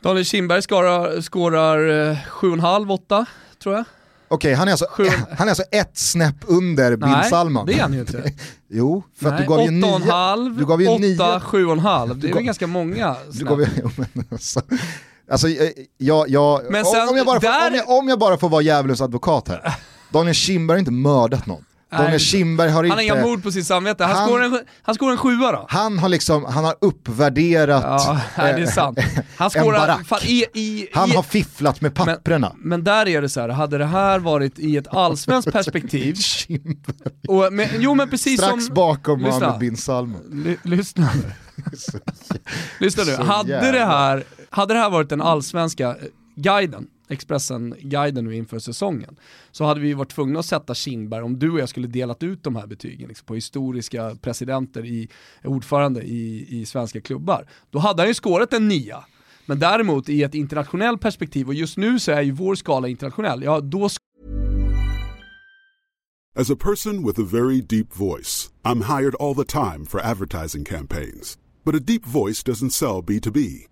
Daniel Kindberg skårar, skårar eh, 7,5-8 tror jag. Okej, han, är alltså, han är alltså ett snäpp under Bin Salman. Nej, det är han ju inte. jo, för Nej, att du gav ju nio. Halv, du gav ju 8, nio. 7,5. Det är väl ganska många du gav, alltså, alltså, jag, jag, Men sen, om, jag bara får, där... om, jag, om jag bara får vara djävulens advokat här. Daniel Kindberg har inte mördat någon. Daniel Kindberg har inte... Han har inga mord på sitt samvete, han, han, skår en, han skår en sjua då. Han har liksom, han har uppvärderat ja, det är sant. Han en barack. Fan, i, i, han har fifflat med papprena. Men, men, där är det så här, hade det här varit i ett allsvenskt perspektiv, och, men, jo men precis Strax som... bakom Mohammed bin Salman. Lyssna nu. lyssna nu, hade det, här, hade det här varit den allsvenska guiden, Expressen-guiden nu inför säsongen, så hade vi varit tvungna att sätta Kindberg, om du och jag skulle delat ut de här betygen liksom, på historiska presidenter, i, ordförande i, i svenska klubbar, då hade han ju skårat en nia. Men däremot i ett internationellt perspektiv, och just nu så är ju vår skala internationell, ja då As a person with a very deep voice, I'm hired all the time for advertising campaigns. But a deep voice doesn't sell B2B.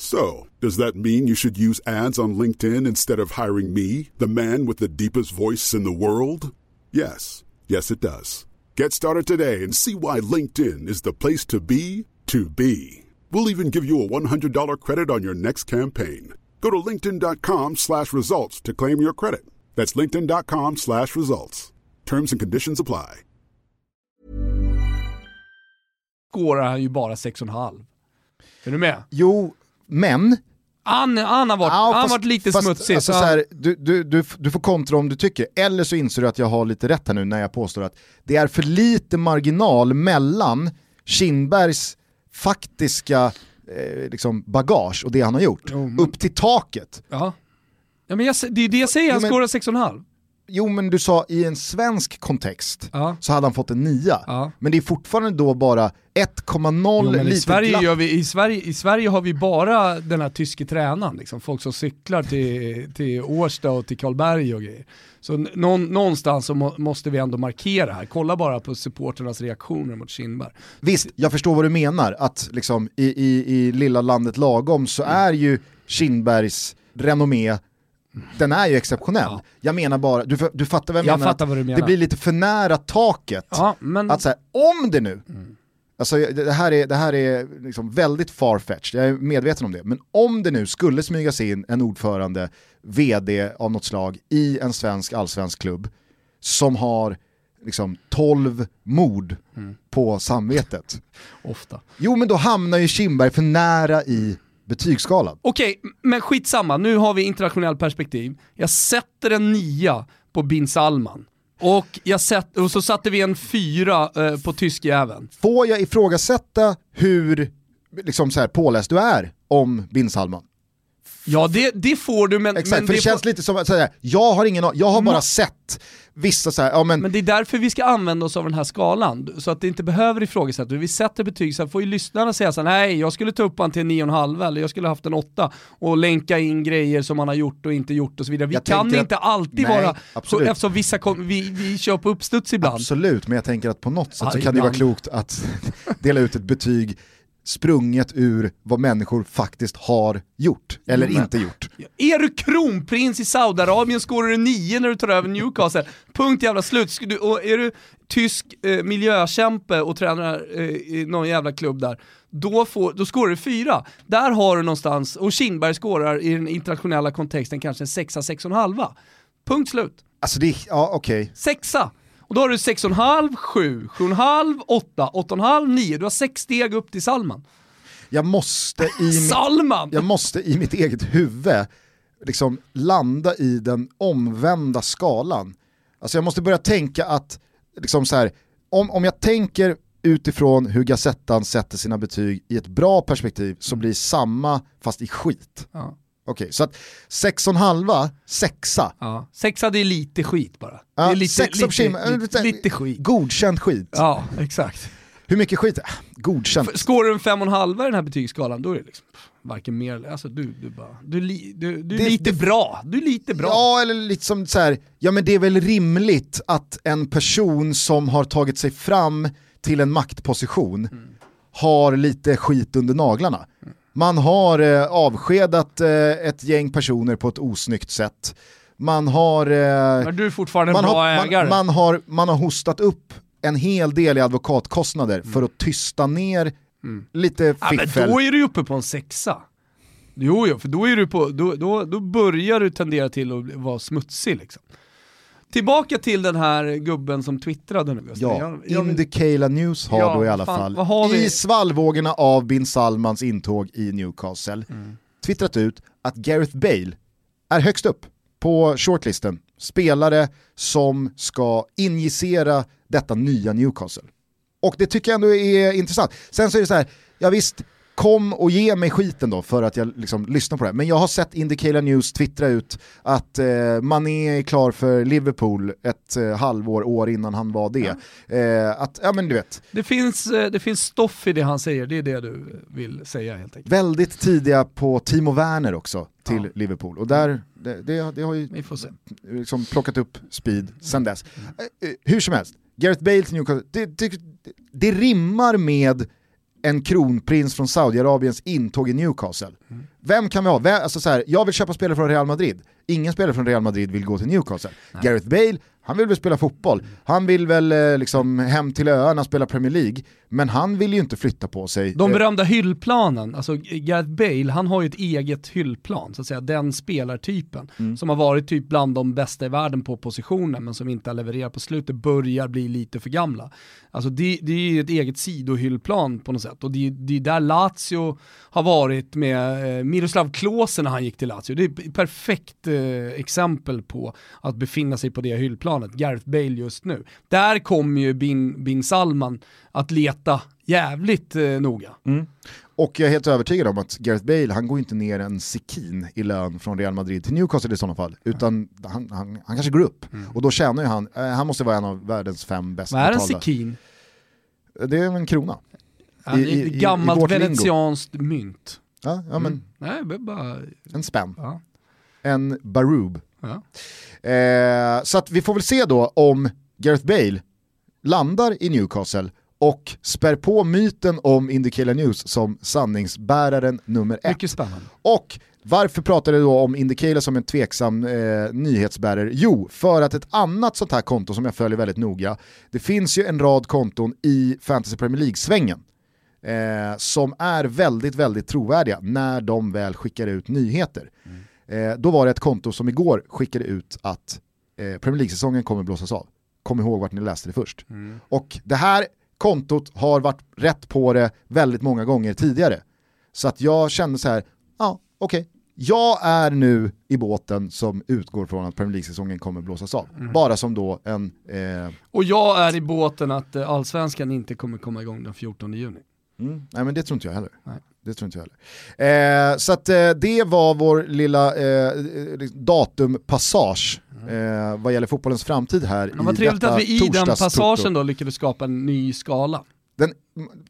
So, does that mean you should use ads on LinkedIn instead of hiring me, the man with the deepest voice in the world? Yes. Yes, it does. Get started today and see why LinkedIn is the place to be to be. We'll even give you a $100 credit on your next campaign. Go to linkedin.com slash results to claim your credit. That's linkedin.com slash results. Terms and conditions apply. Skårar han ju bara 6,5. Är du med? Jo, Men han, han har varit, ja, han fast, varit lite fast, smutsig. Alltså, så här, du, du, du, du får kontra om du tycker, eller så inser du att jag har lite rätt här nu när jag påstår att det är för lite marginal mellan Kindbergs faktiska eh, liksom bagage och det han har gjort, jo, men... upp till taket. Ja. Ja, men jag, det är det jag säger, han skårar 6,5. Jo men du sa i en svensk kontext ja. så hade han fått en nia. Ja. Men det är fortfarande då bara 1,0 litet i Sverige, gör vi, i, Sverige, I Sverige har vi bara den här tyske tränaren, liksom. folk som cyklar till, till Årsta och till Karlberg och grejer. Så någon, någonstans så må, måste vi ändå markera här, kolla bara på supporternas reaktioner mot Kindberg. Visst, jag förstår vad du menar, att liksom, i, i, i lilla landet lagom så mm. är ju Kindbergs renommé den är ju exceptionell. Ja. Jag menar bara, du, du fattar vad jag, jag menar, fattar vad du menar. Det blir lite för nära taket. Ja, men... Att så om det nu, mm. alltså det här är, det här är liksom väldigt farfetched, jag är medveten om det, men om det nu skulle smygas in en ordförande, vd av något slag i en svensk allsvensk klubb som har liksom 12 mord mm. på samvetet. Ofta. Jo men då hamnar ju Kimberg för nära i betygsskalan. Okej, okay, men skitsamma, nu har vi internationellt perspektiv. Jag sätter en nia på bin Salman. Och, jag sett, och så satte vi en fyra eh, på tyskjäveln. Får jag ifrågasätta hur liksom så här, påläst du är om bin Salman? Ja det, det får du men... Exakt, men för det, känns får... lite som att säga, jag har ingen jag har bara sett vissa så här, ja men... Men det är därför vi ska använda oss av den här skalan, så att det inte behöver ifrågasättas. Vi sätter betyg, så får ju lyssnarna säga så här, nej jag skulle ta upp han till en 9,5 eller jag skulle haft en 8 och länka in grejer som man har gjort och inte gjort och så vidare. Vi Jag kan inte att... alltid nej, vara, absolut. så, eftersom vissa kom, vi, vi kör på uppstuds ibland. Absolut, men jag tänker att på något sätt Ja, så kan det ibland. vara klokt att dela ut ett betyg sprunget ur vad människor faktiskt har gjort, eller men- inte gjort. Är du kronprins i Saudiarabien skårar du 9 när du tar över Newcastle. Punkt jävla slut. Du, och är du tysk eh, miljökämpe och tränar eh, i någon jävla klubb där, då, får, då skårar du 4. Där har du någonstans, och Kindberg skårar i den internationella kontexten kanske en 6 6,5. Punkt slut. Alltså det, ja okej. Sexa. Och då har du 6,5, 7, 7,5, 8, 8,5, 9. Du har sex steg upp till Salman. Jag måste i mitt Salman! jag måste i mitt eget huvud liksom landa i den omvända skalan. Alltså jag måste börja tänka att, liksom så här, om, om jag tänker utifrån hur Gazettan sätter sina betyg i ett bra perspektiv så blir samma fast i skit. Ja. Okej, så att 6,5, sexa, Ja. Sexa det är lite skit bara. Ja, det är lite, sex lite, Kim- lite, lite skit. godkänd skit. Ja, exakt. Hur mycket skit? Godkänt. Skårar du en fem och en halva i den här betygsskalan, då är det liksom varken mer eller, alltså du, du bara, du, li, du, du är Det- lite det- bra, du är lite bra. Ja, eller lite som så här, ja men det är väl rimligt att en person som har tagit sig fram till en maktposition har lite skit under naglarna. Man har eh, avskedat eh, ett gäng personer på ett osnyggt sätt. Man har, eh, Men du är fortfarande en man, bra har, ägare. man, man, har, man har hostat upp en hel del i advokatkostnader för att tysta ner lite Mm. ja, men fiffel. då är du ju uppe på en sexa. Jo, jo, för då, är du på, då, då, då börjar du tendera till att vara smutsig liksom. Tillbaka till den här gubben som twittrade nu. Ja, Jag- jag- Indicala News har Ja, då i alla fan, fall, vad har vi? i svallvågorna av bin Salmans intåg i Newcastle, Mm. twittrat ut att Gareth Bale är högst upp på shortlisten. Spelare som ska injicera detta nya Newcastle. Och det tycker jag ändå är intressant. Sen så är det så här, ja visst, kom och ge mig skiten då för att jag liksom lyssnar på det. Men jag har sett Indicala News twittra ut att eh, Mané är klar för Liverpool ett eh, halvår, år innan han var det. Eh, att, ja men du vet, Det finns, eh, det finns stoff i det han säger, det är det du vill säga helt enkelt. väldigt tidiga på Timo Werner också till Ja. Liverpool. Och där, det, det, det har ju liksom plockat upp speed sen dess. Eh, Hur som helst, Gareth Bale till Newcastle, det, det, det rimmar med en kronprins från Saudiarabiens intåg i Newcastle. Vem kan vi ha? Vem, alltså så här, jag vill köpa spelare från Real Madrid. Ingen spelare från Real Madrid vill gå till Newcastle. Gareth Bale, han vill väl spela fotboll. Han vill väl eh, liksom hem till öarna spela Premier League. Men han vill ju inte flytta på sig. De Eh, berömda hyllplanen, alltså Gareth Bale, han har ju ett eget hyllplan, så att säga, den spelartypen, Mm. som har varit typ bland de bästa i världen på positionen, men som inte har levererat på slutet, börjar bli lite för gamla. Alltså det, det är ju ett eget sidohyllplan på något sätt, och det, det är där Lazio har varit med eh, Miroslav Klose när han gick till Lazio. Det är ett perfekt eh, exempel på att befinna sig på det hyllplanet, Gareth Bale just nu. Där kommer ju bin, bin Salman att leta jävligt eh, noga. Och jag är helt övertygad om att Gareth Bale, han går inte ner en sekin i lön från Real Madrid till Newcastle i sådana fall, utan han, han, han kanske går upp. Och då tjänar ju han, eh, han måste vara en av världens fem bäst Vad är en betalda. sekin? Det är en krona. Ja, I- ett gammalt venetianskt mynt. Ja, ja men Nej, det är bara... en spänn. Ja. En baroob. Ja. Eh, så att vi får väl se då om Gareth Bale landar i Newcastle och spär på myten om Indicala News som sanningsbäraren nummer ett. Mycket spännande. Och varför pratar jag då om Indicala som en tveksam eh, nyhetsbärare? Jo, för att ett annat sånt här konto som jag följer väldigt noga, det finns ju en rad konton i Fantasy Premier League-svängen eh, som är väldigt, väldigt trovärdiga när de väl skickar ut nyheter. Eh, då var det ett konto som igår skickade ut att eh, Premier League-säsongen kommer blåsas av. Kom ihåg vart ni läste det först. Och det här kontot har varit rätt på det väldigt många gånger tidigare. Så att jag kände så här, ja okej, jag är nu i båten som utgår från att Premier League-säsongen kommer blåsas av. Bara som då en, eh, Och jag är i båten att eh, allsvenskan inte kommer komma igång den 14 juni. Mm. Nej men det tror inte jag heller. Nej. Det tror inte jag heller. Eh, så att eh, det var vår lilla eh, datumpassage eh, vad gäller fotbollens framtid här Men vad i trevligt detta att vi i den passagen då lyckades skapa en ny skala. Den,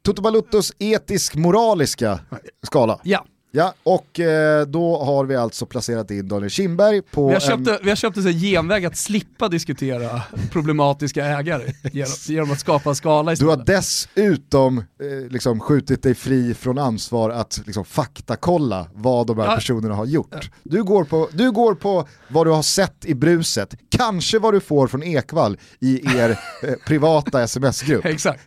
Toto Baluttos etisk-moraliska skala. Ja, Ja, och eh, då har vi alltså placerat in Daniel Kindberg på vi har en... köpt, vi har köpt en här genväg att slippa diskutera problematiska ägare genom, genom att skapa en skala Du har istället. dessutom eh, liksom skjutit dig fri från ansvar att liksom, faktakolla vad de här Ja. personerna har gjort. Du går, på, du går på vad du har sett i bruset, kanske vad du får från Ekvall i er eh, privata sms-grupp. Exakt.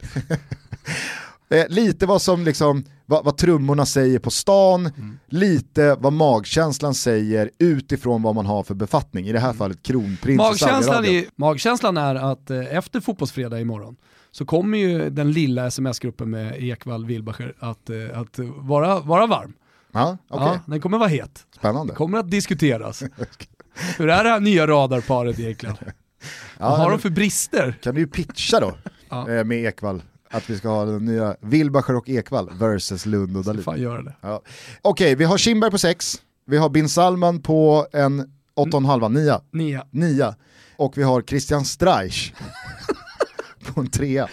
Eh, lite vad som liksom, vad, vad trummorna säger på stan, Mm. lite vad magkänslan säger utifrån vad man har för befattning. I det här fallet kronprins Magkänslan är, magkänslan är att eh, efter fotbollsfredag imorgon så kommer ju den lilla sms-gruppen med Ekvall Wilbacher att, eh, att vara, vara varm. Ja, okej. Ja, den kommer vara het. Spännande. kommer att diskuteras. Hur är det här nya radarparet egentligen? Ja, Vad har de för brister? kan du ju pitcha då Ja. eh, med Ekvall. Att vi ska ha den nya Wilbacher och Ekvall versus Lund och Dahlin. Fan göra det. Ja. Okej, vi har Kindberg på 6, vi har Bin Salman på en 8,5, 9, Nia. 9 och vi har Christian Streich på en 3.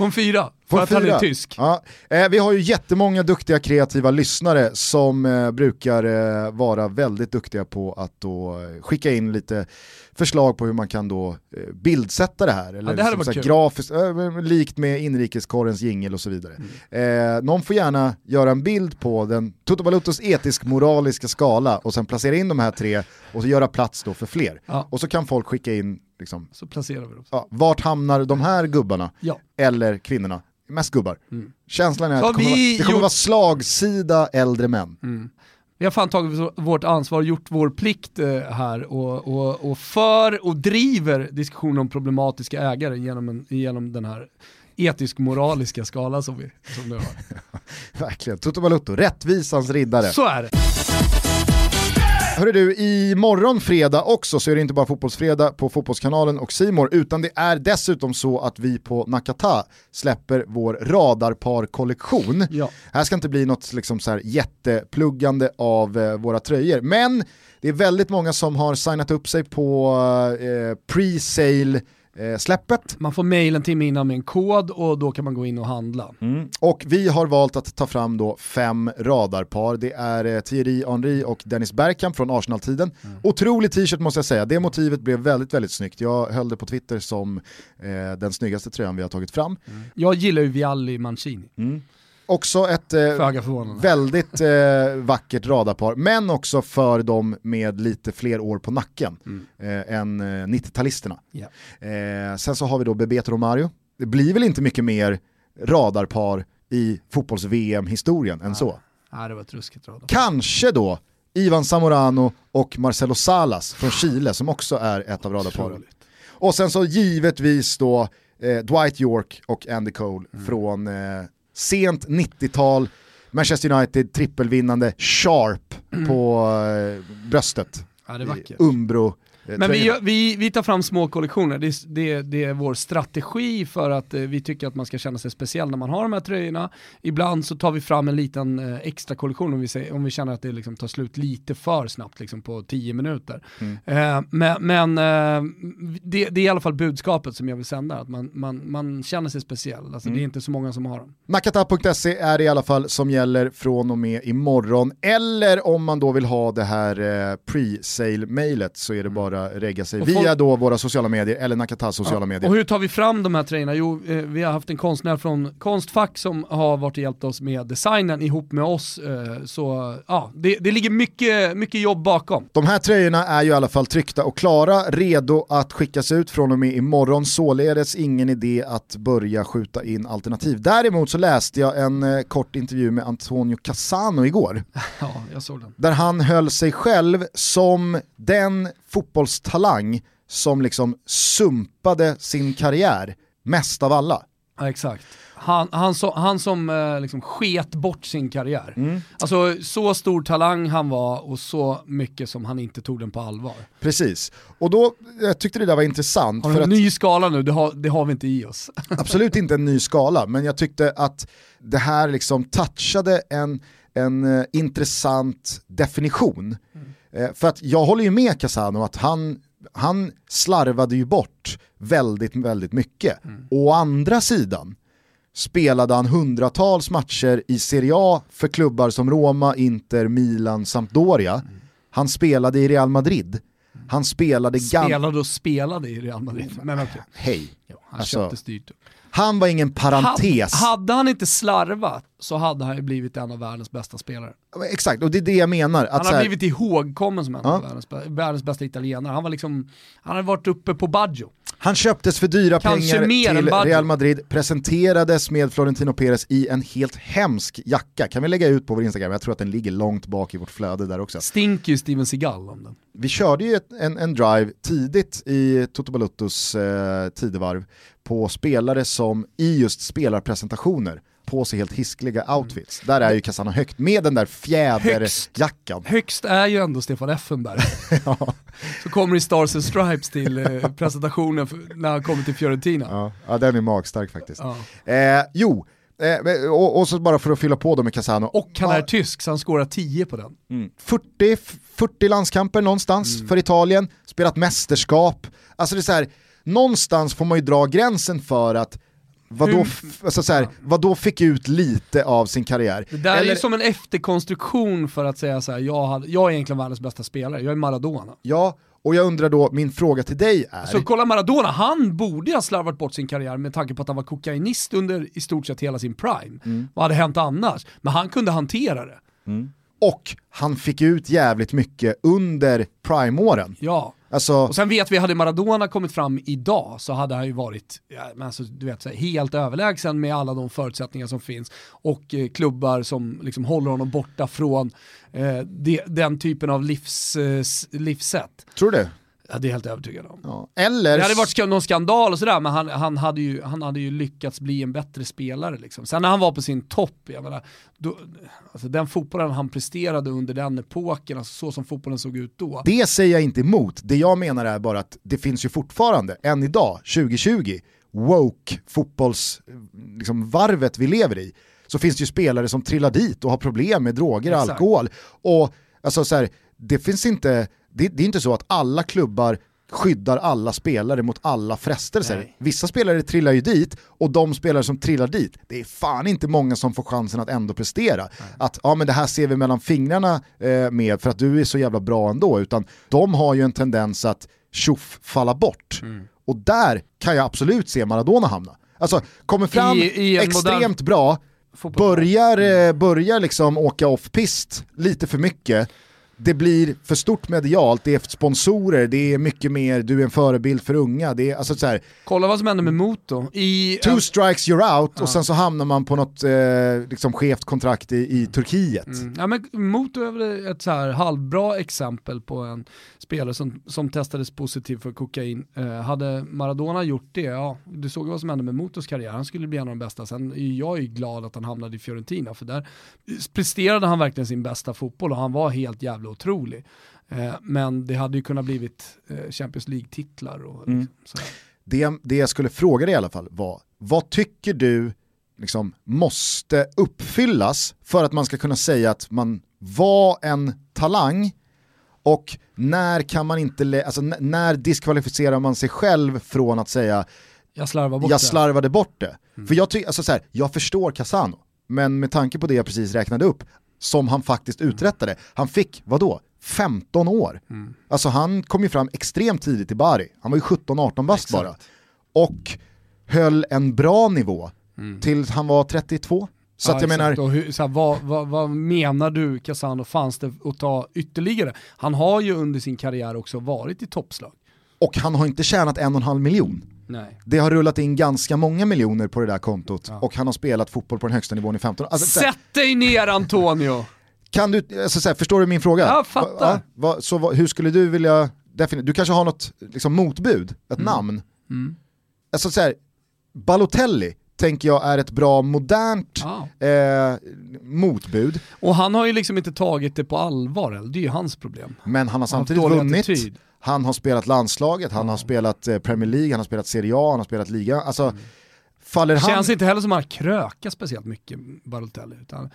På en fyra, för På att han är fyra. tysk. Ja. Eh, vi har ju jättemånga duktiga kreativa lyssnare som eh, brukar eh, vara väldigt duktiga på att då eh, skicka in lite förslag på hur man kan då eh, bildsätta det här. Eller det hade liksom så här kul. grafiskt, eh, likt med inrikeskorrens jingel och så vidare. Mm. Någon får gärna göra en bild på den Toto etisk-moraliska skala och sen placera in de här tre och så göra plats då för fler. Ja. Och så kan folk skicka in liksom, Så placerar vi dem. ja, vart hamnar de här gubbarna? Ja. eller kvinnorna, mest gubbar. Mm. Känslan är Så att det kommer, vi vara, det kommer gjort- vara slagsida äldre män. Vi har fan tagit vårt ansvar, gjort vår plikt eh, här och, och, och för och driver diskussionen om problematiska ägare genom, en, genom den här etisk-moraliska skala som vi, som vi har. Verkligen, Toto Balutto, rättvisans riddare. Så är det. Hörru du, imorgon fredag också så är det inte bara fotbollsfredag på Fotbollskanalen och Simor utan det är dessutom så att vi på Nakata släpper vår radarpar-kollektion. Ja. Här ska inte bli något liksom så här jättepluggande av eh, våra tröjor, men det är väldigt många som har signat upp sig på eh, pre-sale eh, släppet. Man får mail en timme innan med en kod och då kan man gå in och handla. Och vi har valt att ta fram då fem radarpar. Det är eh, Thierry Henry och Dennis Bergkamp från Arsenal-tiden. Otrolig t-shirt måste jag säga. Det motivet blev väldigt, väldigt snyggt. Jag höll det på Twitter som eh, den snyggaste tröjan vi har tagit fram. Jag gillar ju Vialli Mancini, Också ett eh, väldigt eh, vackert radarpar, men också för dem med lite fler år på nacken eh, än eh, 90-talisterna. Ja. Eh, sen så har vi då Bebeto Romario. Det blir väl inte mycket mer radarpar i fotbolls-VM-historien än så. Nej, det var ett ruskigt radar. Kanske då Ivan Zamorano och Marcelo Salas från Chile som också är ett av radarparen. Och sen så givetvis då eh, Dwight York och Andy Cole Mm. från eh, sent 90-tal, Manchester United trippelvinnande Sharp på eh, bröstet. Ja, det är vackert. Umbro. Eh, Men vi, vi, vi tar fram små kollektioner, det är, det, det är vår strategi för att eh, vi tycker att man ska känna sig speciell när man har de här tröjorna. Ibland så tar vi fram en liten eh, extra kollektion om vi, säger, om vi känner att det liksom tar slut lite för snabbt, liksom på 10 minuter. Eh, men men det, det är i alla fall budskapet som jag vill sända, att man, man, man känner sig speciell. Alltså, Det är inte så många som har dem. Nakata.se är det i alla fall som gäller från och med imorgon. Eller om man då vill ha det här pre-sale-mailet så är det bara regga sig Och via folk- då våra sociala medier eller Nakatas sociala medier. Och hur tar vi fram de här tröjorna? Jo, eh, vi har haft en konstnär från Konstfack som har varit och hjälpt oss med designen ihop med oss. Eh, så ja, det, det ligger mycket, mycket jobb bakom. De här tröjorna är ju i alla fall tryckta och klara, redo att skickas ut från och med imorgon, således ingen idé att börja skjuta in alternativ. Däremot så läste jag en eh, kort intervju med Antonio Cassano igår, Ja, jag såg den. där han höll sig själv som den fotbollstalang som liksom sumpade sin karriär mest av alla. Ja, exakt. Han, han, så, han som eh, liksom sket bort sin karriär. Mm. Alltså så stor talang han var och så mycket som han inte tog den på allvar. Precis, och då, jag tyckte det där var intressant. Har du för en att, ny skala nu? Det har, det har vi inte i oss. absolut inte en ny skala, men jag tyckte att det här liksom touchade en, en eh, intressant definition. Eh, för att jag håller ju med Casano att han, han slarvade ju bort väldigt, väldigt mycket. Å andra sidan spelade han hundratals matcher i Serie A för klubbar som Roma, Inter, Milan, Sampdoria. Han spelade i Real Madrid. Han spelade Spelade och spelade i Real Madrid. Men okej, Hej. ja, han Alltså, köpte styrt. Han var ingen parentes. Hade, hade han inte slarvat så hade han ju blivit en av världens bästa spelare. Exakt, och det är det jag menar. Han har här, blivit ihågkommen som en Ja. av världens, världens bästa italienare. Han var liksom, han hade varit uppe på Baggio. Han köptes för dyra Kanske pengar till. Real Madrid, presenterades med Florentino Perez i en helt hemsk jacka. Kan vi lägga ut på vår Instagram? Jag tror att den ligger långt bak i vårt flöde där också. Stinker ju Steven Seagal om den. Vi körde ju ett, en, en drive tidigt i Toto Baluttos eh, tidevarv på spelare som i just spelarpresentationer på sig helt hiskliga outfits. Där är ju Casano högt med den där fjäderjackan. Högst är ju ändå Stefan Effenberg. Ja. Så kommer det Stars and Stripes till eh, presentationen för, när han kommer till Fiorentina. Ja, ja, den är magstark faktiskt. Ja. Eh, jo, eh, och, och så bara för att fylla på då med Casano. Och han är tysk så han skårar 10 på den. mm, 40, 40 landskamper någonstans Mm. för Italien, spelat mästerskap. Alltså det är så här, någonstans får man ju dra gränsen för att vadå, alltså så här, vadå fick ut lite av sin karriär. Det där är Eller- ju som en efterkonstruktion för att säga så här, jag, hade, jag är egentligen världens bästa spelare, jag är Maradona. Ja, och jag undrar då, min fråga till dig är, Så kolla Maradona, han borde ha slarvat bort sin karriär med tanke på att han var kokainist under i stort sett hela sin prime. Mm. Vad hade hänt annars? Men han kunde hantera det. och han fick ut jävligt mycket under prime-åren. Ja. Alltså, Och sen vet vi, hade Maradona kommit fram idag så hade han ju varit ja, men alltså, du vet, här, helt överlägsen med alla de förutsättningar som finns och eh, klubbar som liksom håller honom borta från eh, det, den typen av livs, eh, livssätt. tror du? Ja, det är jag helt övertygad om. Ja. Eller, Det hade varit någon skandal och sådär, men han, han, hade ju, han hade ju lyckats bli en bättre spelare. Liksom. Sen när han var på sin topp, jag menar, då, alltså den fotbollen han presterade under den epoken, alltså så som fotbollen såg ut då. Det säger jag inte emot, det jag menar är bara att det finns ju fortfarande, än idag, 2020, woke fotbollsvarvet liksom, varvet vi lever i, så finns det ju spelare som trillar dit och har problem med droger och alkohol. Och alltså så här, det finns inte, det, det är inte så att alla klubbar skyddar alla spelare mot alla frestelser. Nej. Vissa spelare trillar ju dit och de spelare som trillar dit, det är fan inte många som får chansen att ändå prestera. Att ja men det här ser vi mellan fingrarna eh, med för att du är så jävla bra ändå, utan de har ju en tendens att tjoff falla bort. Mm. Och där kan jag absolut se Maradona hamna. Alltså kommer fram I- i extremt bra, Fotboll. börjar, eh, börjar liksom åka off-pist lite för mycket, det blir för stort medialt, det är sponsorer, det är mycket mer, du är en förebild för unga, det är alltså så här, Kolla vad som hände med Moto. I, two strikes you're out Ja. och sen så hamnar man på något eh, liksom skevt kontrakt i, i Turkiet. Mm. Ja, men Moto är väl ett så här halvbra exempel på en spelare som, som testades positiv för kokain. Eh, hade Maradona gjort det, ja, du såg vad som hände med Motos karriär, han skulle bli en av de bästa. Sen är jag ju glad att han hamnade i Fiorentina, för där presterade han verkligen sin bästa fotboll och han var helt jävla otrolig. Eh, men det hade ju kunnat blivit eh, Champions League-titlar och Mm. liksom. Det, det jag skulle fråga dig i alla fall var, vad tycker du liksom måste uppfyllas för att man ska kunna säga att man var en talang och när kan man inte, alltså när diskvalificerar man sig själv från att säga Jag slarvar bort jag det. slarvade bort det. För jag, ty- alltså så här, jag förstår Casano, men med tanke på det jag precis räknade upp, som han faktiskt uträttade, han fick, vadå, 15 år. Mm. Alltså han kom ju fram extremt tidigt i Bari, han var ju 17-18 bast bara. Och höll en bra nivå tills han var 32. Så Ja, att jag exakt. menar, hur, så här, vad, vad, vad menar du Casano, fanns det att ta ytterligare? Han har ju under sin karriär också varit i toppslag. och han har inte tjänat en och en halv miljon. Nej. Det har rullat in ganska många miljoner på det där kontot Ja. och han har spelat fotboll på den högsta nivån i 15 år. Alltså, Sätt dig ner Antonio! Kan du, alltså, så här, förstår du min fråga? Jag fattar. Va, va, så vad- hur skulle du vilja definiera, du kanske har något liksom, motbud, ett namn. Mm. Alltså så här, Balotelli, tänker jag är ett bra modernt Ja. eh, motbud. Och han har ju liksom inte tagit det på allvar, det är ju hans problem. Men han har Han har samtidigt vunnit, attityd. Han har spelat landslaget, han har spelat eh, Premier League, han har spelat Serie A, han har spelat liga. Alltså, faller han... Känns inte heller som att han krökar speciellt mycket, Balotelli. Utan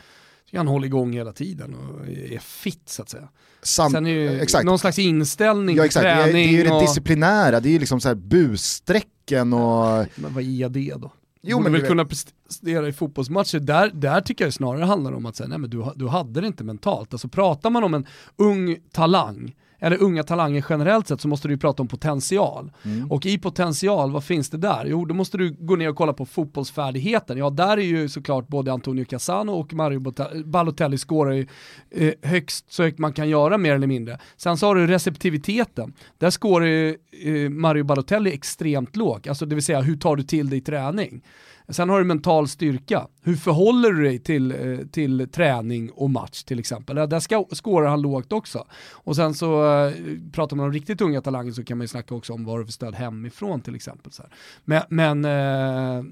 han håller igång hela tiden och är fit så att säga. sam- Sen är ju exakt. någon slags inställning Ja, exakt. Det, är, det är träning ju det och... disciplinära, det är ju liksom så här bussträcken och... Men vad är det då? Jo, men men väl du kunna prestera i fotbollsmatcher, där, där tycker jag det snarare handlar om att säga, nej men du, du hade det inte mentalt. Alltså pratar man om en ung talang, eller unga talanger generellt sett så måste du prata om potential. Mm. Och i potential, vad finns det där? Jo, då måste du gå ner och kolla på fotbollsfärdigheten. Ja, där är ju såklart både Antonio Cassano och Mario Balotelli skårar ju eh, högst så högt man kan göra mer eller mindre. Sen så har du receptiviteten. Där skårar ju eh, Mario Balotelli extremt lågt, alltså det vill säga hur tar du till dig träning? Sen har du mental styrka. Hur förhåller du dig till, eh, till träning och match till exempel? Där ska, skårar han lågt också. Och sen så eh, pratar man om riktigt unga talanger så kan man ju snacka också om vad du för stöd hemifrån till exempel. Så här. Men, men eh,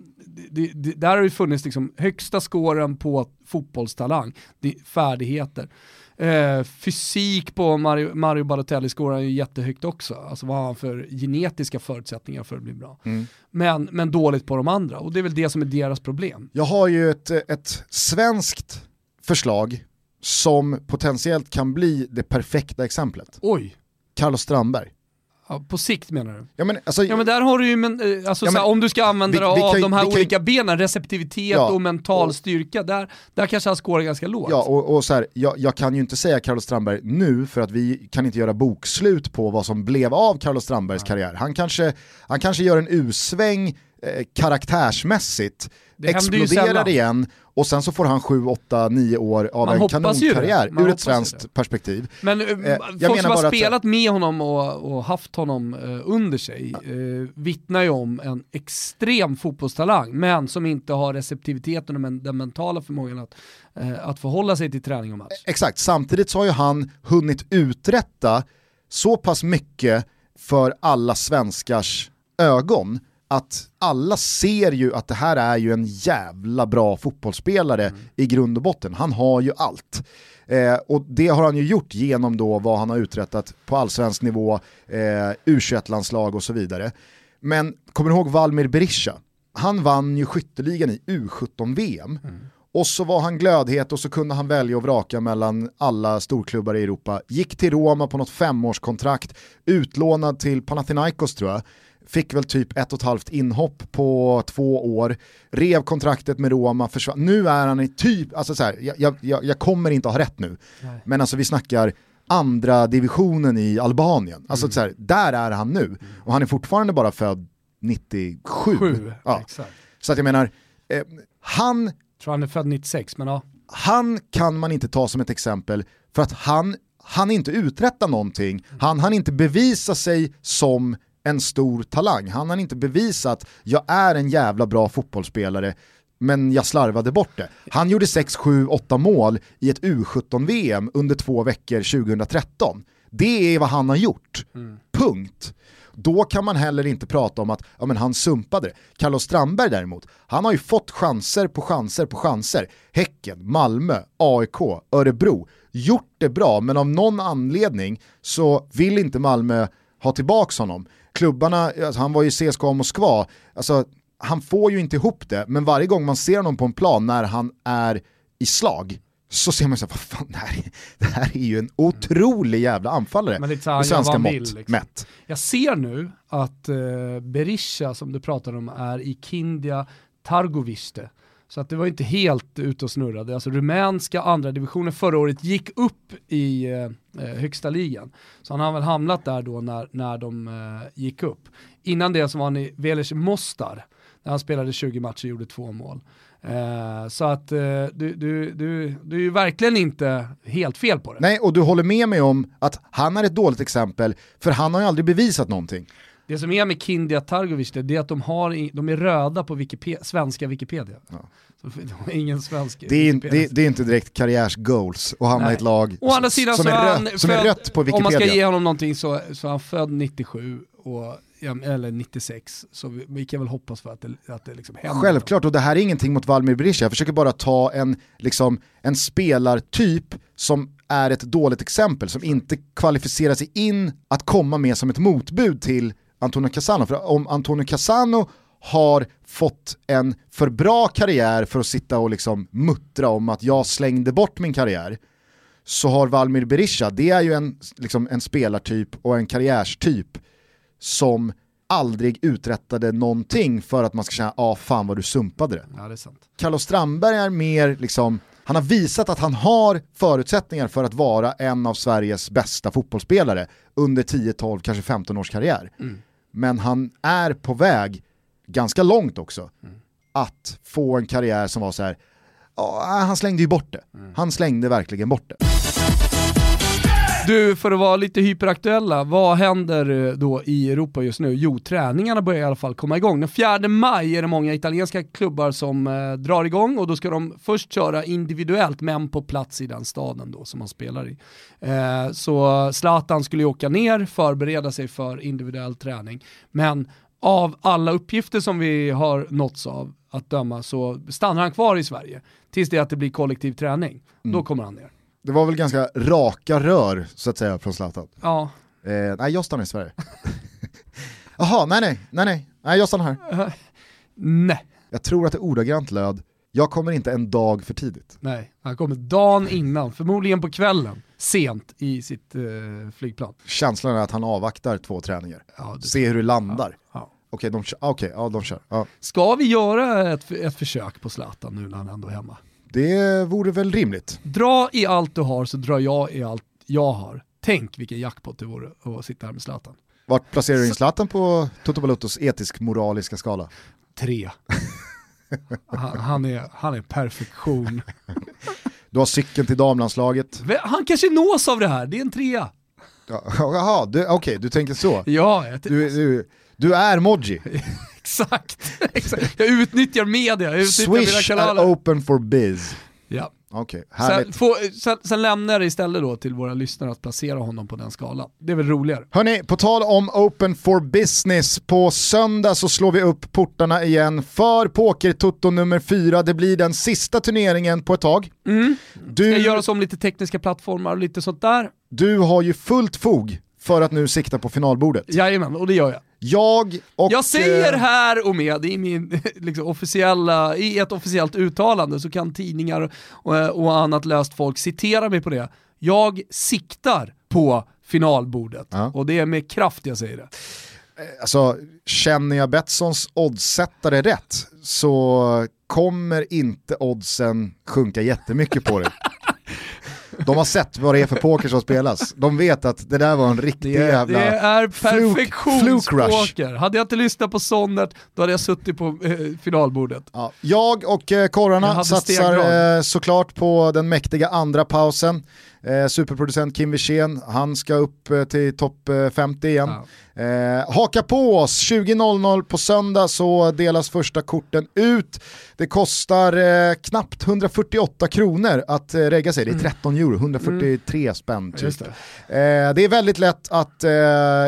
det, det, där har det funnits liksom högsta skåren på fotbollstalang, det färdigheter. Eh, fysik på Mario, Mario Balotelli skårar ju jättehögt också. Alltså vad har han för genetiska förutsättningar för att bli bra. Mm. Men, men dåligt på de andra och det är väl det som är deras problem. Jag har ju ett, ett svenskt förslag som potentiellt kan bli det perfekta exemplet. Oj, Carlos Strandberg. På sikt menar du? Ja men, alltså, Ja men där har du ju, men, eh, alltså, Ja, men- såhär, om du ska använda dig av de här vi kan olika benen, receptivitet Ja, och mental och- styrka, där, där kanske han skårar ganska lågt. Ja, och, och så här, jag, jag kan ju inte säga Carlos Strandberg nu för att vi kan inte göra bokslut på vad som blev av Carlos Strandbergs karriär. Han kanske, han kanske gör en U-sväng eh, karaktärsmässigt, Det exploderar igen och sen så får han 7, 8, 9 år av Man en kanonkarriär ur ett svenskt perspektiv. Men eh, jag folk menar som har att- spelat med honom och, och haft honom eh, under sig eh, vittnar ju om en extrem fotbollstalang, men som inte har receptiviteten och men, den mentala förmågan att, eh, att förhålla sig till träning och match. Exakt, samtidigt så har ju han hunnit uträtta så pass mycket för alla svenskars ögon att alla ser ju att det här är ju en jävla bra fotbollsspelare i grund och botten. Han har ju allt. Eh, och det har han ju gjort genom då vad han har uträttat på allsvensk nivå, eh, U21-landslag och så vidare. Men kommer du ihåg Valmir Berisha? Han vann ju skytteligan i U17-VM. Och så var han glödhet och så kunde han välja och vraka mellan alla storklubbar i Europa. Gick till Roma på något femårskontrakt, utlånad till Panathinaikos tror jag. Fick väl typ ett och ett halvt inhopp på två år, rev kontraktet med Roma, försvann. Nu är han i typ, alltså så här, jag, jag, jag, jag kommer inte ha rätt nu, Nej. men alltså vi snackar andra divisionen i Albanien. Alltså så här, där är han nu. Och han är fortfarande bara född 97. Sju, Ja. Så att jag menar, eh, han tror han är född 96, men ja. han kan man inte ta som ett exempel för att han han inte uträtta någonting, han han inte bevisa sig som en stor talang, han han inte bevisa att jag är en jävla bra fotbollsspelare men jag slarvade bort det. Han gjorde 6, 7, 8 mål i ett U17-VM under två veckor 2013. Det är vad han har gjort. Punkt. Då kan man heller inte prata om att ja, men han sumpade det. Carlos Strandberg däremot, han har ju fått chanser på chanser på chanser. Häcken, Malmö, AIK, Örebro. Gjort det bra, men av någon anledning så vill inte Malmö ha tillbaka honom. Klubbarna, alltså, han var ju i CSKA Moskva, alltså, han får ju inte ihop det, men varje gång man ser honom på en plan när han är i slag så ser man så här, vad fan, det här, är, det här är ju en otrolig jävla anfallare Men lite så här, svenska mått vill, liksom. mätt. Jag ser nu att eh, Berisha som du pratade om är i Kindia Targoviste. Så att det var inte helt ute och snurrade. Alltså rumänska andra divisionen förra året gick upp i eh, eh, högsta ligan. Så han har väl hamnat där då när, när de eh, gick upp. Innan det så var han i Velez Mostar, där han spelade 20 matcher och gjorde två mål. Eh, så att eh, du, du, du, du är ju verkligen inte helt fel på det. Nej, och du håller med mig om att han är ett dåligt exempel, för han har ju aldrig bevisat någonting. Det som är med Kindia Targovic det är att de, har, de är röda på Wikipedia, svenska Wikipedia. Så de ingen svensk Det är, Wikipedia. det, det är inte direkt karriärsgoals att hamna i ett lag Å andra sidan som, så är rött, som är rött på Om man ska Wikipedia. ge honom någonting så, så är han född 97 och, eller 96, så vi, vi, kan väl hoppas för att det, att det liksom händer. Självklart, och det här är ingenting mot Valmir Berisha, jag försöker bara ta en, liksom, en spelartyp som är ett dåligt exempel, som inte kvalificerar sig in att komma med som ett motbud till Antonio Cassano. För om Antonio Cassano har fått en för bra karriär för att sitta och liksom muttra om att jag slängde bort min karriär, så har Valmir Berisha, det är ju en, liksom en spelartyp och en karriärstyp som aldrig uträttade någonting för att man ska känna, ah fan vad du sumpade det. Ja, det är sant. Carlos Strandberg är mer liksom, han har visat att han har förutsättningar för att vara en av Sveriges bästa fotbollsspelare under 10, 12, kanske 15 års karriär. Mm. Men han är på väg, ganska långt också, mm. att få en karriär som var så här, oh, han slängde ju bort det. Mm. Han slängde verkligen bort det. Du, för att vara lite hyperaktuella, vad händer eh, då i Europa just nu? Jo, träningarna börjar i alla fall komma igång. Den 4 maj är det många italienska klubbar som eh, drar igång och då ska de först köra individuellt, men på plats i den staden då som man spelar i. Eh, så Zlatan skulle ju åka ner, förbereda sig för individuell träning, men av alla uppgifter som vi har nåtts av att döma så stannar han kvar i Sverige tills det att det blir kollektiv träning. Mm. Då kommer han ner det var väl ganska raka rör så att säga från Zlatan. Ja. Eh, nej, jag stannar i Sverige. Jaha, nej nej, nej nej, nej jag stannar här. Uh, nej. Jag tror att det ordagrant löd, jag kommer inte en dag för tidigt. Nej, han kommer dagen innan, förmodligen på kvällen, sent i sitt eh, flygplan. Känslan är att han avvaktar två träningar, ja, det... se hur det landar. Ja, ja. Okej, de, okay, ja, de kör. Ja. Ska vi göra ett, ett försök på Zlatan nu när han ändå är hemma? Det vore väl rimligt. Dra i allt du har så drar jag i allt jag har. Tänk vilken jackpot det vore att sitta här med Zlatan. Vart placerar du in Zlatan på Toto Balottos etisk-moraliska skala? Tre. han, han, är, han är perfektion. Du har cykeln till damlandslaget. Han kanske nås av det här, det är en trea. Jaha, okej okay, du tänker så. Ja, du, du, du är Moji. exakt, exakt. Jag utnyttjar media, jag utnyttjar Swish mina kanaler. open for biz. Ja. Okay, sen, få, sen, sen, lämnar jag det istället då till våra lyssnare att placera honom på den skalan. Det är väl roligare. Hörni, på tal om open for business, på söndag så slår vi upp portarna igen för Pokertutto nummer fyra. Det blir den sista turneringen på ett tag. Mm. Du... Ska göra om lite tekniska plattformar och lite sånt där. Du har ju fullt fog för att nu sikta på finalbordet. Jajamän, och det gör jag. Jag och... Jag säger eh, här och med i, min, liksom, officiella, i ett officiellt uttalande så kan tidningar och, och annat löst folk citera mig på det. Jag siktar på finalbordet ja. och det är med kraft jag säger det. Eh, alltså, känner jag Betssons oddsättare rätt så kommer inte oddsen sjunka jättemycket på det. De har sett vad det är för poker som spelas. De vet att det där var en riktig det, jävla Det är perfektionspoker. Hade jag inte lyssnat på Sonnert, då hade jag suttit på eh, finalbordet. Ja. Jag och eh, korrarna satsar eh, såklart på den mäktiga andra pausen. Eh, superproducent Kim Wirsén, han ska upp eh, till topp 50 eh, igen. Ja. Eh, haka på oss, 20.00 på söndag så delas första korten ut. Det kostar eh, knappt 148 kronor att eh, regga sig, det är 13 mm. euro, 143 mm. spänn typ. Det. Eh, det. är väldigt lätt att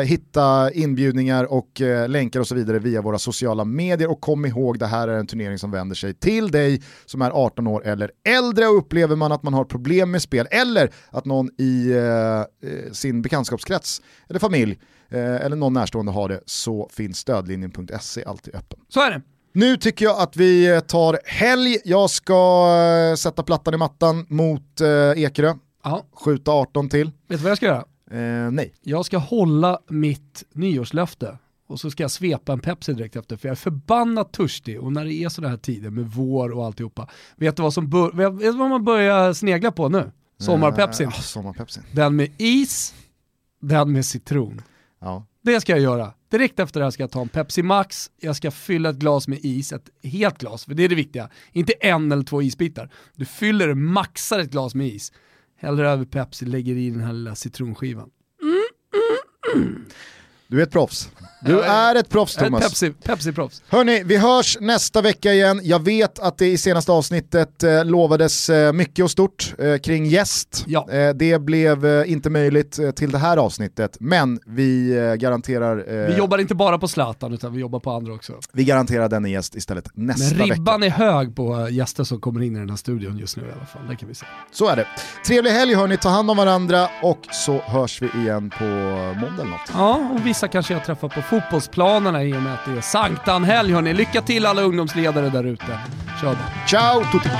hitta inbjudningar och länkar och så vidare via våra sociala medier och kom ihåg det här är en turnering som vänder sig till dig som är 18 år eller äldre och upplever man att man har problem med spel eller att någon i eh, sin bekantskapskrets eller familj Eh, eller någon närstående har det så finns stödlinjen.se alltid öppen. Så är det. Nu tycker jag att vi tar helg. Jag ska eh, sätta plattan i mattan mot eh, Ekerö. Aha. Skjuta 18 till. Vet du vad jag ska göra? Eh, nej. Jag ska hålla mitt nyårslöfte och så ska jag svepa en Pepsi direkt efter för jag är förbannat törstig och när det är sådana här tider med vår och alltihopa, vet du vad, som vet du vad man börjar snegla på nu? Sommarpepsin. Eh, sommarpepsin. Den med is, den med citron. Ja. Det ska jag göra. Direkt efter det här ska jag ta en Pepsi Max, jag ska fylla ett glas med is, ett helt glas, för det är det viktiga. Inte en eller två isbitar. Du fyller, maxar ett glas med is, häller över Pepsi, lägger i den här lilla citronskivan. Mm, mm, mm. Du är ett proffs. Du är ett proffs Thomas. Pepsi, Pepsi-proffs. Hörni, vi hörs nästa vecka igen. Jag vet att det i senaste avsnittet eh, lovades eh, mycket och stort eh, kring gäst. Ja. Eh, det blev eh, inte möjligt eh, till det här avsnittet, men vi garanterar... vi jobbar inte bara på Zlatan utan vi jobbar på andra också. Vi garanterar den gäst istället nästa vecka. Men ribban vecka. är hög på gäster som kommer in i den här studion just nu i alla fall, det kan vi säga. Så är det. Trevlig helg hörni, ta hand om varandra och så hörs vi igen på måndag eller något. Ja, och vissa kanske jag träffar på fotbollsplanerna i och med att det är sanktanhelg hörni. Lycka till alla ungdomsledare där ute. Kör. Ciao tutti!